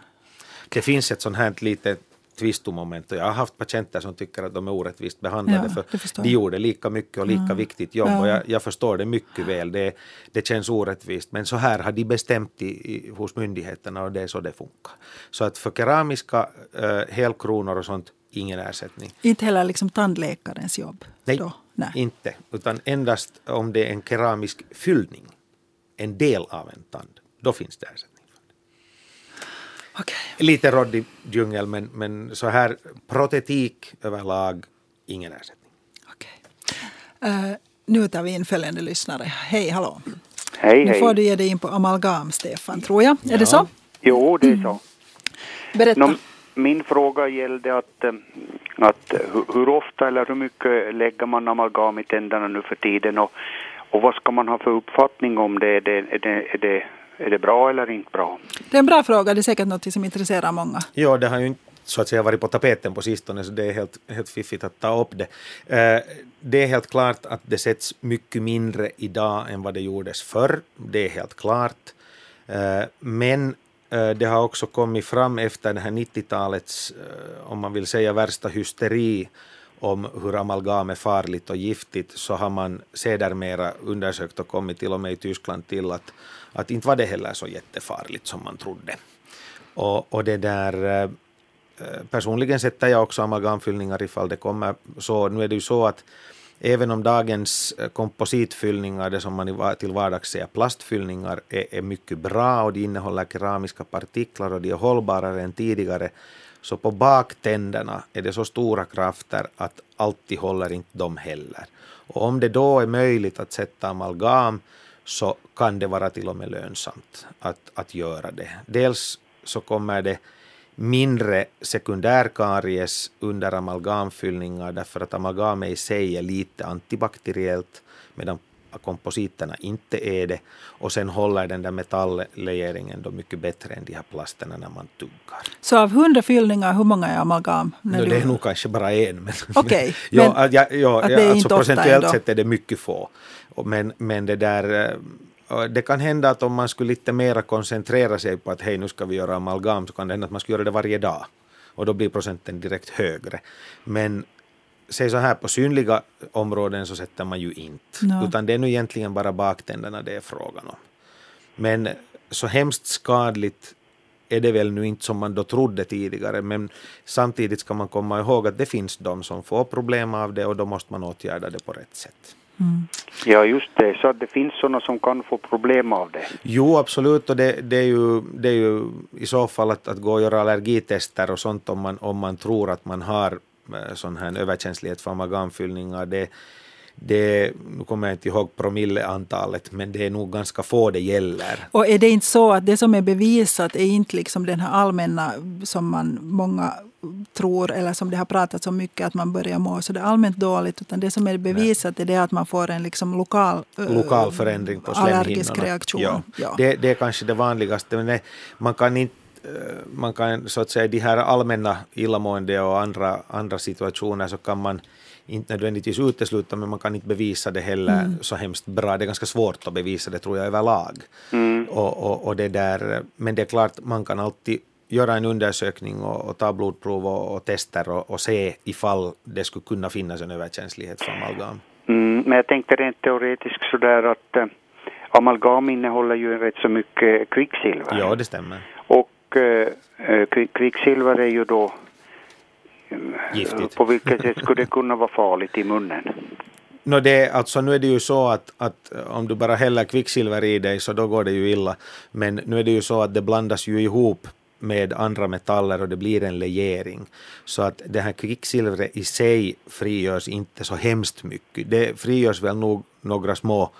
S2: Det finns ett sånt här litet tvistomoment och jag har haft patienter som tycker att de är orättvist behandlade
S1: Ja,
S2: för de gjorde lika mycket och lika viktigt jobb
S1: Ja.
S2: och jag, jag förstår det mycket väl. Det, det känns orättvist men så här har de bestämt i, i, hos myndigheterna och det är så det funkar. Så att för keramiska uh, helkronor och sånt, ingen ersättning.
S1: Inte heller liksom tandläkarens jobb.
S2: Nej,
S1: Då. Nej.
S2: inte. Utan endast om det är en keramisk fyllning, en del av en tand, då finns det ersättning.
S1: Okej.
S2: Lite råddig djungel, men, men så här protetik överlag, ingen ersättning.
S1: Okej. Eh, nu tar vi in följande lyssnare. Hej, hallå.
S6: Hej,
S1: Nu får
S6: hej.
S1: du ge dig in på amalgam, Stefan, tror jag. Är det så?
S6: Jo, det är så.
S1: Berätta.
S6: Nå, min fråga gällde att, eh, att hur, hur ofta eller hur mycket lägger man amalgam i tänderna nu för tiden och, och vad ska man ha för uppfattning om det? Är det, är det, är det, är det bra eller inte bra?
S1: Det är en bra fråga. Det är säkert något som intresserar många.
S2: Ja, det har ju inte så att säga varit på tapeten på sistone, så det är helt, helt fiffigt att ta upp det. Eh, det är helt klart att det sätts mycket mindre idag än vad det gjordes förr. Det är helt klart. Eh, men eh, det har också kommit fram efter det här 90-talets, eh, om man vill säga värsta hysteri om hur amalgam är farligt och giftigt så har man sedermera undersökt och kommit till och med i Tyskland till att, att inte var det heller så jättefarligt som man trodde. Och, och det där, eh, eh, personligen sätter jag också amalgamfyllningar ifall det kommer så. Nu är det ju så att även om dagens eh, kompositfyllningar, det som man till vardags säger plastfyllningar, är, är mycket bra och de innehåller keramiska partiklar och de är hållbarare än tidigare, så på baktänderna är det så stora krafter att alltid håller inte de heller. Och om det då är möjligt att sätta amalgam så kan det vara till och med lönsamt att, att göra det. Dels så kommer det mindre sekundärkaries under amalgamfyllningar därför att amalgam i sig är lite antibakteriellt medan kompositerna inte är det och sen håller den där metalllegeringen då mycket bättre än de här plasterna när man tuggar.
S1: Så av hundra fyllningar, hur många är amalgam? När
S2: No,
S1: du-
S2: det är nog kanske bara en. Men,
S1: Okej, *laughs*
S2: ja,
S1: men
S2: ja, ja, ja, alltså procentuellt sett är det mycket få. Men, men det där eh, det kan hända att om man skulle lite mera koncentrera sig på att hej nu ska vi göra amalgam så kan det hända att man ska göra det varje dag och då blir procenten direkt högre. Men säg så här på synliga områden så sätter man ju inte
S1: Ja.
S2: utan det är nu egentligen bara baktänderna det är frågan om. Men så hemskt skadligt är det väl nu inte som man då trodde tidigare men samtidigt ska man komma ihåg att det finns de som får problem av det och då måste man åtgärda det på rätt sätt. Mm.
S6: Ja, just det. Så att det finns sådana som kan få problem av det.
S2: Jo, absolut. Och det, det, är ju, det är ju i så fall att, att gå och göra allergitester och sånt om man, om man tror att man har eh, sån här överkänslighet för amalgamfyllningar. Det, det, nu kommer jag inte ihåg promilleantalet, men det är nog ganska få det gäller.
S1: Och är det inte så att det som är bevisat är inte liksom den här allmänna som man många tror eller som det har pratats om mycket att man börjar må så det är allmänt dåligt utan det som är bevisat är det att man får en liksom lokal, eh,
S2: Lokal förändring på
S1: allergisk reaktion.
S2: Ja.
S1: Ja.
S2: Det, det är kanske det vanligaste. Men man kan inte eh, man kan så att säga de här allmänna illamående och andra, andra situationer så kan man inte nödvändigtvis utesluta men man kan inte bevisa det heller
S1: Mm.
S2: så hemskt bra. Det är ganska svårt att bevisa det tror jag överlag.
S6: Mm.
S2: Och, och, och det där, men det är klart man kan alltid göra en undersökning och, och ta blodprov och, och tester och, och se ifall det skulle kunna finnas en överkänslighet för amalgam.
S6: Mm, men jag tänkte rent teoretiskt sådär att eh, amalgam innehåller ju rätt så mycket kvicksilver.
S2: Ja, det stämmer.
S6: Och kvi- kvicksilver är ju då
S2: Giftigt.
S6: På vilket sätt skulle det kunna vara farligt i munnen?
S2: No det, alltså, nu är det ju så att, att om du bara häller kvicksilver i dig så då går det ju illa. Men nu är det ju så att det blandas ju ihop med andra metaller och det blir en legering. Så att det här kvicksilvret i sig frigörs inte så hemskt mycket. Det frigörs väl nog några små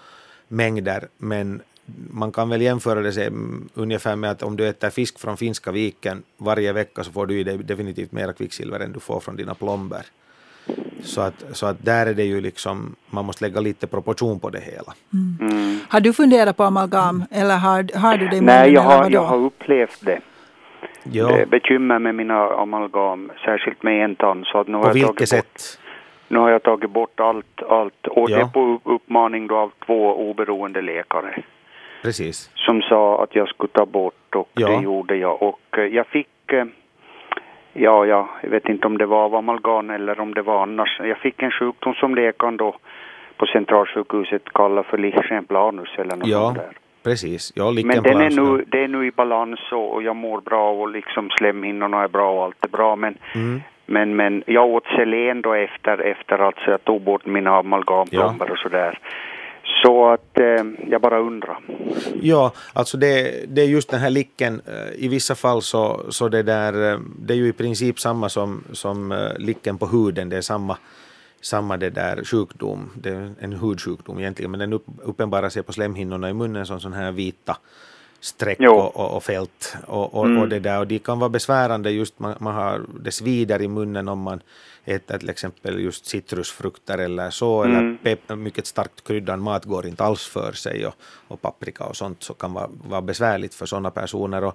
S2: mängder men man kan väl jämföra det sig, mm, ungefär med att om du äter fisk från Finska viken varje vecka så får du i dig definitivt mera kvicksilver än du får från dina plomber. Så att, så att där är det ju liksom, man måste lägga lite proportion på det hela.
S6: Mm.
S1: Har du funderat på amalgam eller har, har du det i?
S6: Nej, jag har, jag har upplevt det.
S2: Ja,
S6: det är bekymmer med mina amalgam, särskilt med en tand. Så att nu har
S2: på
S6: jag
S2: vilket
S6: tagit
S2: sätt?
S6: Bort, nu har jag tagit bort allt, allt. Och
S2: Ja.
S6: det är på upp- uppmaning då av två oberoende läkare.
S2: Precis.
S6: som sa att jag skulle ta bort och
S2: Ja.
S6: det gjorde jag. Och eh, jag fick, eh, ja, ja, jag vet inte om det var av amalgam eller om det var annars. Jag fick en sjukdom som läkaren då på centralsjukhuset kallar för lichenplanus eller något
S2: Ja,
S6: där.
S2: Precis. Ja,
S6: Men den är nu, det är nu i balans och, jag mår bra och liksom slemhinnorna är bra och allt är bra. Men,
S2: Mm.
S6: men, men jag åt selen då efter, efter alltså jag tog bort mina amalgamplomber och sådär. Så att eh, jag bara undrar.
S2: Ja, alltså det, det är just den här licken. Eh, I vissa fall så, så det där, eh, det är ju i princip samma som, som eh, licken på huden. Det är samma, samma det där sjukdom. Det är en hudsjukdom egentligen, men den upp, uppenbarar sig på slemhinnorna i munnen som sådana här vita streck och, och, och fält. Och, och,
S6: Mm.
S2: och, det där, och de kan vara besvärande just, man, man har, det svider i munnen om man äter till exempel just citrusfrukter eller så,
S6: Mm.
S2: eller pep, mycket starkt kryddad mat går inte alls för sig och, och paprika och sånt så kan vara, vara besvärligt för sådana personer. Och,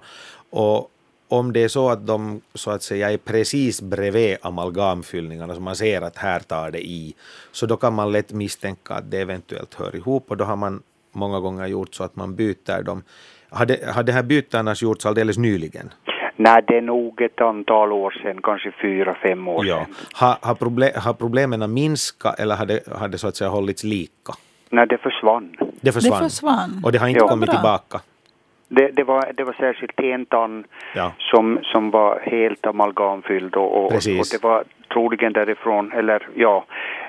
S2: och om det är så att de så att säga är precis bredvid amalgamfyllningarna, så man ser att här tar det i, så då kan man lätt misstänka att det eventuellt hör ihop och då har man många gånger gjort så att man byter dem. Har, det, har det här bytet annars gjorts alldeles nyligen?
S6: Nej, det är nog ett antal år sedan, kanske fyra, fem år
S2: Ja.
S6: sedan.
S2: Har, har, proble har problemen minskat eller har det, har det så att säga hållits lika?
S6: Nej, det försvann.
S2: Det försvann.
S1: Det försvann.
S2: Och det har inte
S6: Ja.
S2: kommit tillbaka?
S6: Det, det, var, det var särskilt en tand
S2: Ja.
S6: som, som var helt amalgamfylld och, och, och det var troligen därifrån, eller ja,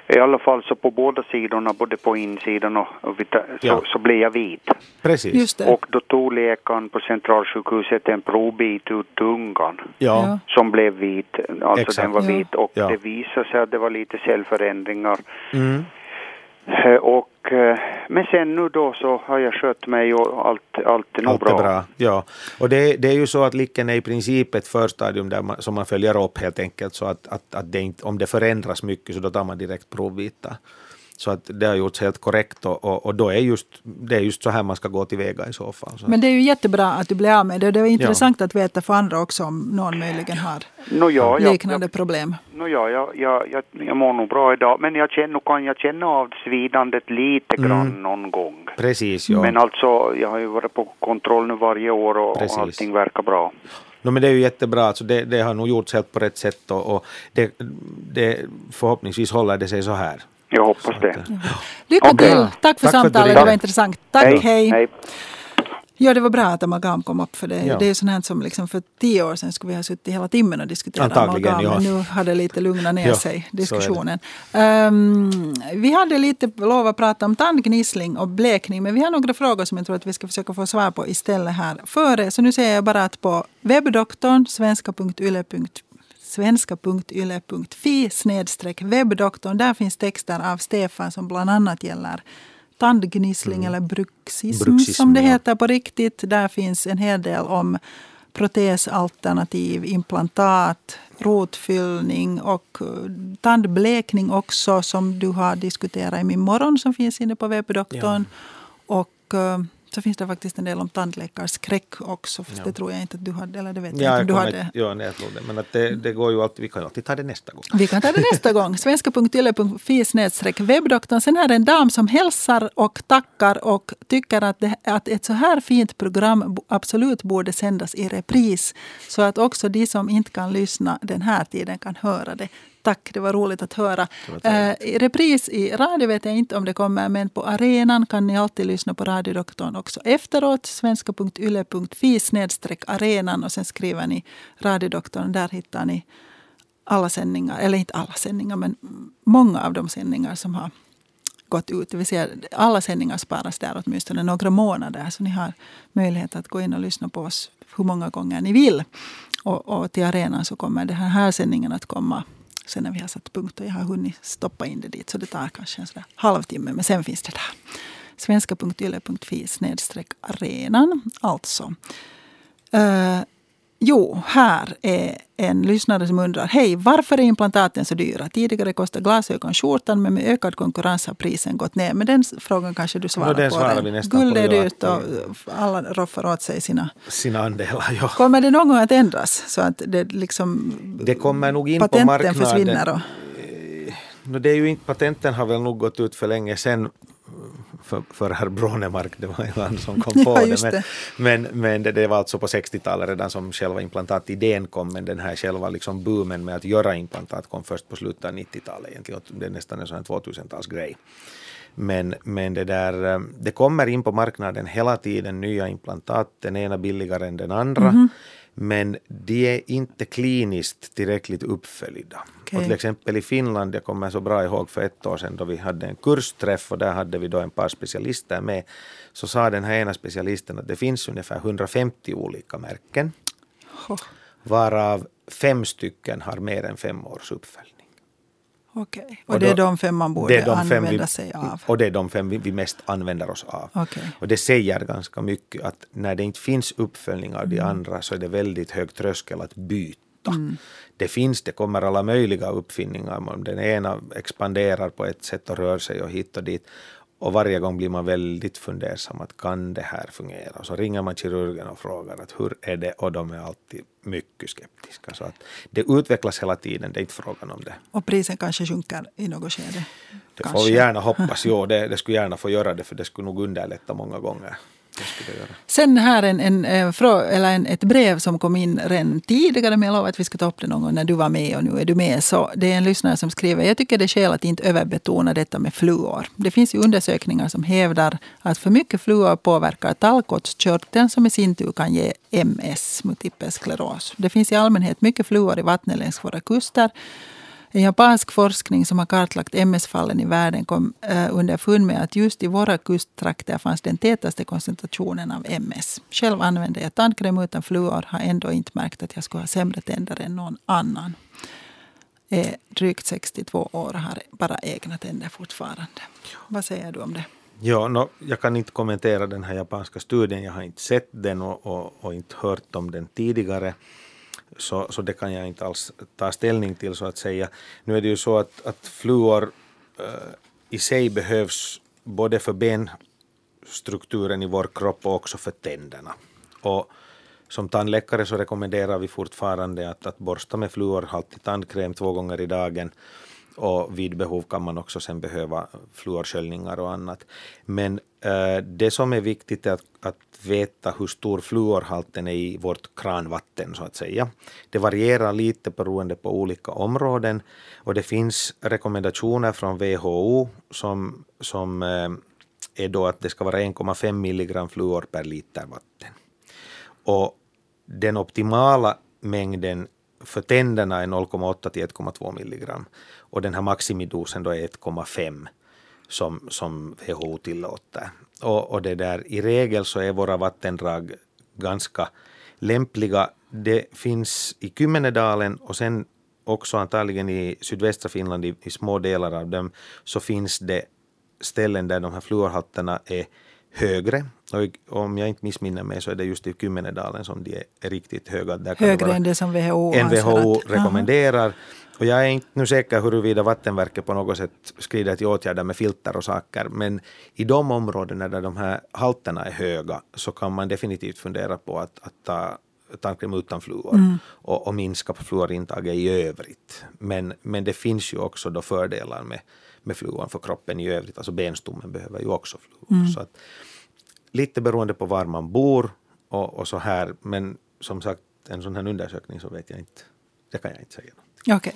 S6: i alla fall så på båda sidorna, både på insidan och, och vita, så,
S2: Ja.
S6: så blev jag vit.
S2: Precis.
S1: Just det.
S6: Och då tog läkaren på centralsjukhuset en provbit ut tungan
S2: Ja.
S6: Som blev vit, alltså
S2: Exakt.
S6: den var vit och
S2: Ja.
S6: det visade sig att det var lite cellförändringar.
S2: Mm.
S6: Eh, Och, eh, men sen nu då så har jag skött mig och allt, allt är nog
S2: Allt är bra. Ja. Och det, det är ju så att licken är i princip ett förstadium där man, som man följer upp helt enkelt så att, att, att det inte, om det förändras mycket så då tar man direkt provbitar. Så att det har gjorts helt korrekt och, och, och då är just, det är just så här man ska gå tillväga i så fall. Så.
S1: Men det är ju jättebra att du blev av med det. Det var intressant att veta för andra också om någon möjligen har
S6: Nå, ja, jag,
S1: liknande problem.
S6: Nå, ja, jag, jag, jag, jag mår nog bra idag, men jag känner, kan jag känna av svidandet lite grann någon gång.
S2: Precis, ja.
S6: Men alltså, jag har ju varit på kontroll nu varje år och,
S2: Precis.
S6: och allting verkar bra.
S2: No, men det är ju jättebra, alltså det, det har nog gjorts helt på rätt sätt och, och det, det, förhoppningsvis håller det sig så här.
S6: Jag hoppas det.
S1: Lycka
S6: Okej.
S1: till! Tack för
S2: Tack för
S1: samtalet,
S2: ringde.
S1: det var intressant. Tack, hej!
S6: hej.
S1: Ja, det var bra att amalgam kom upp för det,
S2: Ja.
S1: det är ju sånt här som liksom för tio år sedan skulle vi ha suttit hela timmen och diskuterat amalgam.
S2: ja.
S1: Men nu har det lite lugnat ner
S2: Ja,
S1: sig, diskussionen. Ehm, vi hade lite lov att prata om tandgnissling och blekning, men vi har några frågor som jag tror att vi ska försöka få svar på istället här före. Så nu säger jag bara att på webbdoktorn, svenska.yle.fi svenska.yle.fi snedstreck webbdoktorn. Där finns texter av Stefan som bland annat gäller tandgnissling eller bruxism,
S2: Bruxism,
S1: som det
S2: ja.
S1: heter på riktigt. Där finns en hel del om protesalternativ, implantat, rotfyllning och eh, tandblekning också som du har diskuterat i min morgon som finns inne på webbdoktorn. Och eh, så finns det faktiskt en del om tandläkarskräck också. Fast
S2: Ja.
S1: det tror jag inte att du hade, eller det vet
S2: Ja,
S1: inte
S2: jag
S1: om du hade.
S2: inte- ja, jag tror det. Men att det, det går ju alltid, vi kan alltid ta det nästa gång.
S1: Vi kan ta det nästa gång. *laughs* Svenska.yle.fi snedstreck webbdoktorn. Sen är det en dam som hälsar och tackar och tycker att, det, att ett så här fint program absolut borde sändas i repris. Så att också de som inte kan lyssna den här tiden kan höra det. Tack, det var roligt att höra. Eh, repris i radio vet jag inte om det kommer, men på arenan kan ni alltid lyssna på radiodoktorn också efteråt. Svenska.yle.fi snedstreck arenan och sen skriver ni radiodoktorn. Där hittar ni alla sändningar, eller inte alla sändningar, men många av de sändningar som har gått ut. Det vill säga alla sändningar sparas där åtminstone några månader. Så ni har möjlighet att gå in och lyssna på oss hur många gånger ni vill. Och, och till arenan så kommer den här, här sändningen att komma sen när vi har satt punkt. Och jag har hunnit stoppa in det dit. Så det tar kanske en halvtimme. Men sen finns det där. Svenska.yle.fi snedstreck arenan. Alltså. Uh, Jo, här är en lyssnare som undrar. Hej, varför är implantaten så dyra? Tidigare kostade glasögon skjortan men med ökad konkurrens har prisen gått ner. Men den frågan kanske du svarar
S2: No, den
S1: på.
S2: svarar vi nästan
S1: Guld
S2: på,
S1: är dyrt och alla roffar åt sig sina.
S2: Sina andelar, ja.
S1: Kommer det någon gång att ändras? Så att det liksom
S2: Det kommer nog in på
S1: patenten
S2: marknaden.
S1: försvinner? Och,
S2: No, det är ju inte, patenten har väl nog gått ut för länge sedan för, för herr Brånemark, det var ju han som kom *laughs* på
S1: Ja,
S2: det. Men,
S1: det.
S2: men, men det, det var alltså på 60-talet redan som själva implantatidén kom, men den här själva liksom boomen med att göra implantat kom först på slutet av 90-talet egentligen. Det är nästan en sån här 2000-talsgrej. Men, men det, där, eh, det kommer in på marknaden hela tiden nya implantat, den ena billigare än den andra.
S1: Mhm.
S2: Men de är inte kliniskt tillräckligt uppföljda.
S1: Okej.
S2: Och till exempel i Finland, jag kommer så bra ihåg för ett år sedan då vi hade en kursträff och där hade vi då en par specialister med. Så sa den här ena specialisten att det finns ungefär 150 olika märken
S1: oh,
S2: varav fem stycken har mer än fem års uppföljning.
S1: Okej. Och,
S2: Och
S1: det är de fem man borde använda
S2: vi,
S1: sig av?
S2: Och det är de fem vi, vi mest använder oss av.
S1: Okej.
S2: Och det säger ganska mycket att när det inte finns uppföljning av
S1: Mm.
S2: de andra så är det väldigt hög tröskel att byta.
S1: Mm.
S2: Det finns, det kommer alla möjliga uppfinningar. Om den ena expanderar på ett sätt och rör sig och hit och dit. Och varje gång blir man väldigt fundersam att kan det här fungera? Och så ringer man kirurgen och frågar att hur är det? Och de är alltid mycket skeptiska. Så att det utvecklas hela tiden, det är inte frågan om det.
S1: Och prisen kanske sjunker i något skede?
S2: Det
S1: Kanske.
S2: får vi gärna hoppas. *laughs* Jo, det, det skulle gärna få göra det för det skulle nog underlätta många gånger.
S1: Sen här en, en, eh, eller en, ett brev som kom in redan tidigare, men jag lovar att vi ska ta upp det någon gång när du var med och nu är du med. Så det är en lyssnare som skriver, jag tycker det är skäl att inte överbetona detta med fluor. Det finns ju undersökningar som hävdar att för mycket fluor påverkar tallkottskörteln som i sin tur kan ge MS, multipel skleros. Det finns i allmänhet mycket fluor i vattnet längs våra kuster. En japansk forskning som har kartlagt MS-fallen i världen kom eh, underfund med att just i våra kusttrakter fanns den tätaste koncentrationen av MS. Själv använde jag tandkräm utan fluor, har ändå inte märkt att jag skulle ha sämre tänder än någon annan. Är drygt 62 år och har bara egna tänder fortfarande. Vad säger du om det?
S2: Ja, no, jag kan inte kommentera den här japanska studien. Jag har inte sett den och, och, och inte hört om den tidigare. Så, så det kan jag inte alls ta ställning till så att säga. Nu är det ju så att, att fluor eh, i sig behövs både för benstrukturen i vår kropp och också för tänderna. Och som tandläkare så rekommenderar vi fortfarande att, att borsta med fluorhaltig tandkräm två gånger i dagen. Och vid behov kan man också sen behöva fluorsköljningar och annat. Men eh, det som är viktigt är att, att veta hur stor fluorhalten är i vårt kranvatten så att säga. Det varierar lite beroende på olika områden och det finns rekommendationer från WHO som, som eh, är då att det ska vara 1,5 milligram fluor per liter vatten. Och den optimala mängden för tänderna är 0,8 till 1,2 milligram. Och den här maximidosen då är 1,5 som, som WHO tillåter. Och, och det där, i regel så är våra vattendrag ganska lämpliga. Det finns i Kymmenedalen och sen också antagligen i sydvästra Finland, i, i små delar av dem, så finns det ställen där de här fluorhalterna är högre. Och om jag inte missminner mig så är det just i Kymmenedalen som de är riktigt höga. Där det
S1: Högre än det som WHO
S2: WHO rekommenderar. Och jag är inte nu säker huruvida Vattenverket på något sätt skrider till åtgärder med filter och saker, men i de områden där de här halterna är höga så kan man definitivt fundera på att, att ta tandkräm utan fluor mm. och, och, minska fluorintaget i övrigt. Men, men det finns ju också då fördelar med, med fluorn för kroppen i övrigt. Alltså benstommen behöver ju också fluor. Mm. Så att, lite beroende på var man bor och, och så här. Men som sagt, en sån här undersökning så vet jag inte. Det kan jag inte säga.
S1: Okej. Okay.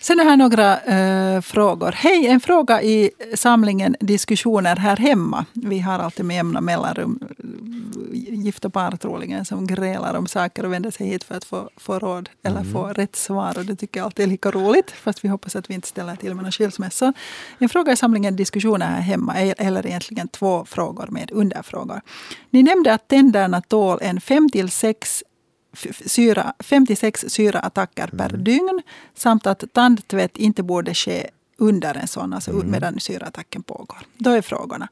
S1: Sen är här några äh, frågor. Hej, en fråga i samlingen diskussioner här hemma. Vi har alltid med jämna mellanrum gifta par troligen som grälar om saker och vänder sig hit för att få, få råd eller mm. få rätt svar. Och det tycker jag alltid är lika roligt, fast vi hoppas att vi inte ställer till med några skilsmässor. En fråga i samlingen diskussioner här hemma, eller egentligen två frågor med underfrågor. Ni nämnde att tänderna tål en 5 till 6 syra, 56 syraattacker mm. per dygn samt att tandtvätt inte borde ske under en sån, alltså mm. medan syraattacken pågår. Då är frågorna.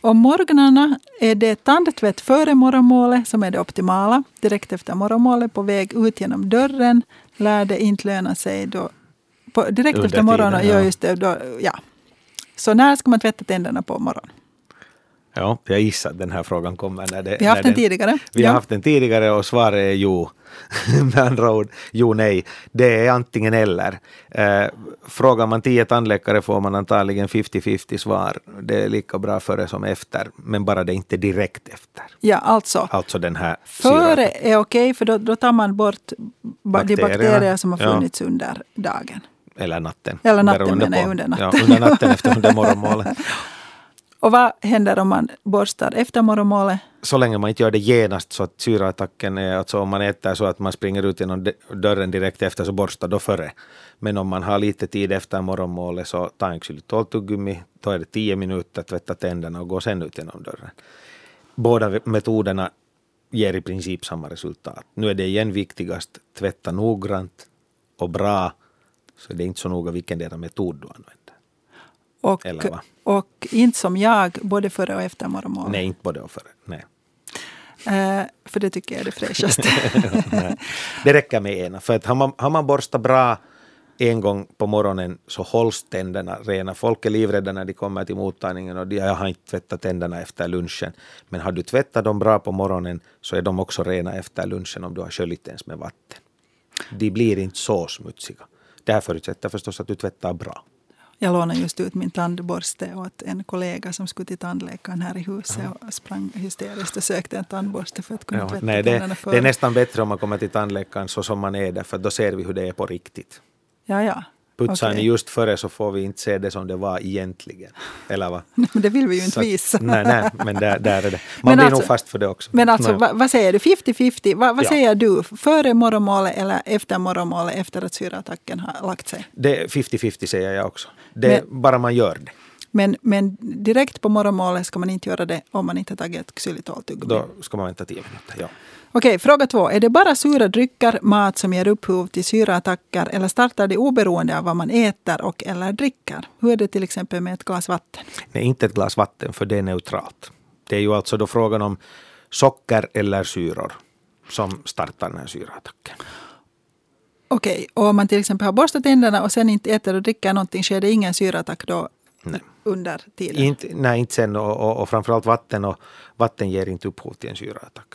S1: Om morgnarna är det tandtvätt före morgonmålet som är det optimala. Direkt efter morgonmålet på väg ut genom dörren lär det inte löna sig då. På, direkt Under efter morgonen, tiden, ja. just det, då, ja. Så när ska man tvätta tänderna på morgonen?
S2: Ja, jag gissar att den här frågan kommer när det...
S1: Vi har haft den, den tidigare.
S2: Vi ja. har haft den tidigare och svaret är jo. *laughs* Med andra ord, jo nej. Det är antingen eller. Eh, frågar man tio tandläkare får man antagligen 50-50 svar. Det är lika bra före som efter, men bara det inte direkt efter.
S1: Ja, alltså.
S2: Alltså den här
S1: Före är okej, för då, då tar man bort de bakterier som har funnits ja. under dagen.
S2: Eller natten.
S1: Eller natten menar jag, under natten.
S2: Ja, under natten efter under morgonmålet. *laughs*
S1: Och vad händer om man borstar efter morgonmålet?
S2: Så länge man inte gör det genast så att syraattacken är, alltså om man äter så att man springer ut genom dörren direkt efter så borsta då före. Men om man har lite tid efter morgonmålet så ta en xylitoltuggummi, då är det tio minuter, tvätta tänderna och gå sen ut genom dörren. Båda metoderna ger i princip samma resultat. Nu är det igen viktigast, tvätta noggrant och bra, så det är inte så noga vilken metod du använder.
S1: Och, och inte som jag, både före och efter morgonmål.
S2: Nej, inte både och före. Nej.
S1: Uh, för det tycker jag är det fräschaste. *laughs*
S2: det räcker med ena. För att har man, har man borstat bra en gång på morgonen så hålls tänderna rena. Folk är livrädda när de kommer till mottagningen och de, jag har inte tvättat tänderna efter lunchen. Men har du tvättat dem bra på morgonen så är de också rena efter lunchen om du har sköljt ens med vatten. De blir inte så smutsiga. Det här förutsätter förstås att du tvättar bra.
S1: Jag lånade just ut min tandborste åt en kollega som skulle till tandläkaren här i huset och sprang hysteriskt och sökte en tandborste för att kunna ja, tvätta
S2: nej, det, för. det är nästan bättre om man kommer till tandläkaren så som man är där, för då ser vi hur det är på riktigt.
S1: Ja, ja.
S2: Putsar okay. ni just före så får vi inte se det som det var egentligen. Eller va? *laughs*
S1: men det vill vi ju inte så, visa.
S2: nej, nej, men där, där är det. *laughs* Man men blir alltså, nog fast för det också.
S1: Men alltså, vad, vad säger du? 50-50? Vad, vad ja. säger du? Före morgonmålet eller efter morgonmålet efter att syraattacken har lagt sig?
S2: Det är 50-50 säger jag också. Det, men, bara man gör det.
S1: Men, men direkt på morgonmålet ska man inte göra det om man inte tagit ett xylitoltuggummi?
S2: Då ska man vänta tio minuter, ja.
S1: Okej, fråga två. Är det bara sura drycker, mat som ger upphov till syraattacker eller startar det oberoende av vad man äter och eller dricker? Hur är det till exempel med ett glas vatten?
S2: Nej, inte ett glas vatten, för det är neutralt. Det är ju alltså då frågan om socker eller syror som startar den här syraattacken.
S1: Okej, och om man till exempel har borstat tänderna och sen inte äter och dricker någonting, sker det ingen syraattack då nej. under tiden?
S2: Inte, nej, inte sen. Och, och, och framförallt vatten, och, vatten ger inte upphov till en syraattack.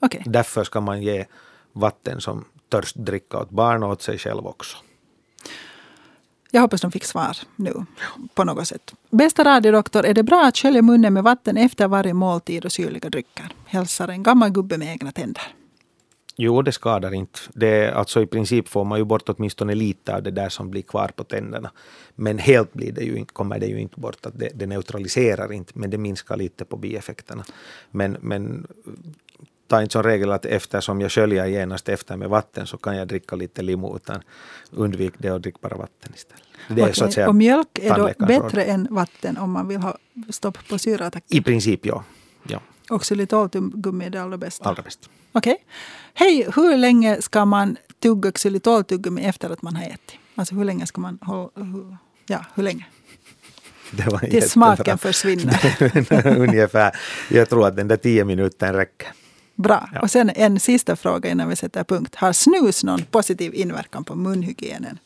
S1: Okay.
S2: Därför ska man ge vatten som törstdricka åt barn och åt sig själv också.
S1: Jag hoppas de fick svar nu på något sätt. Bästa radiodoktor, är det bra att skölja munnen med vatten efter varje måltid och syrliga drycker? Hälsar en gammal gubbe med egna tänder.
S2: Jo, det skadar inte. Det, alltså I princip får man ju bort åtminstone lite av det där som blir kvar på tänderna. Men helt blir det ju, kommer det ju inte bort. Att det, det neutraliserar inte, men det minskar lite på bieffekterna. Men, men ta inte som regel att eftersom jag sköljer genast efter med vatten så kan jag dricka lite limo utan undvik det och drick bara vatten istället.
S1: Det är, så att säga, och mjölk är då bättre än vatten om man vill ha stopp på syraattacken?
S2: I princip ja. ja.
S1: Och xylitolgummi är det allra bästa?
S2: Allra bäst.
S1: Okej. Okay. Hej, hur länge ska man tugga xylitoltuggummi efter att man har ätit? Alltså hur länge ska man hålla... Ja, hur länge? Tills smaken försvinner. *laughs*
S2: Ungefär. Jag tror att den där tio minuterna räcker.
S1: Bra. Ja. Och sen en sista fråga innan vi sätter punkt. Har snus någon positiv inverkan på munhygienen?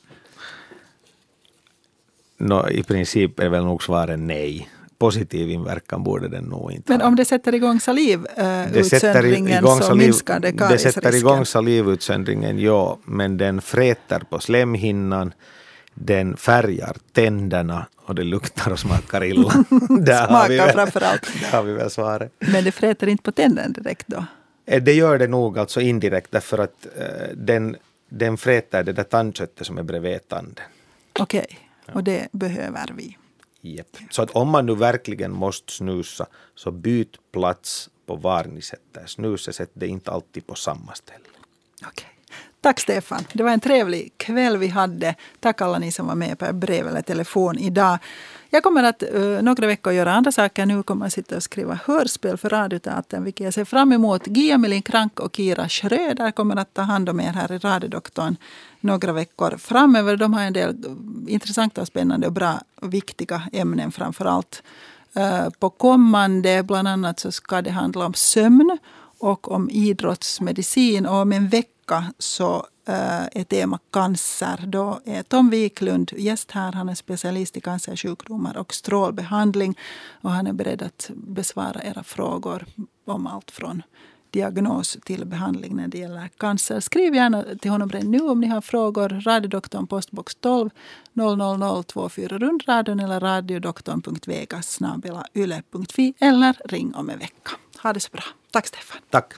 S2: no, i princip är väl nog svaret nej. Positiv inverkan borde den nog inte
S1: Men
S2: ha.
S1: om det sätter igång salivutsöndringen uh, så
S2: saliv,
S1: minskar det
S2: Det sätter igång salivutsöndringen, ja, men den fräter på slemhinnan, den färgar tänderna och det luktar och smakar illa. *laughs* där,
S1: Smakar
S2: väl,
S1: framförallt. *laughs*
S2: där har vi väl svaret.
S1: Men det fräter inte på tänderna direkt då?
S2: Eh, Det gör det nog alltså indirekt därför att eh, den, den fräter det där tandköttet som är bredvid tanden.
S1: Okej, och det behöver vi.
S2: Japp. Så att om man nu verkligen måste snusa så byt plats på var ni sätter snuset. Sätt det inte alltid på samma ställe.
S1: Okej. Tack Stefan. Det var en trevlig kväll vi hade. Tack alla ni som var med på brev eller telefon idag. Jag kommer att uh, några veckor göra andra saker. Nu kommer jag sitta och skriva hörspel för Radioteatern, vilket jag ser fram emot. Gia Melin Krank och Kira Schröder kommer att ta hand om er här i Radiodoktorn några veckor framöver. De har en del eh, intressanta, spännande och bra och viktiga ämnen framför allt. Uh, eh, på kommande, bland annat, så ska det handla om sömn och om idrottsmedicin. Och om en vecka så Eh, är tema cancer. Då är Tom Wiklund gäst här. Han är specialist i cancersjukdomar och strålbehandling. Och han är beredd att besvara era frågor om allt från diagnos till behandling när det gäller cancer. Skriv gärna till honom redan nu om ni har frågor. Radiodoktorn postbox 12 00024 rundradion eller radiodoktorn.vegas yle.fi eller ring om en vecka. Ha det så bra. Tack Stefan.
S2: Tack.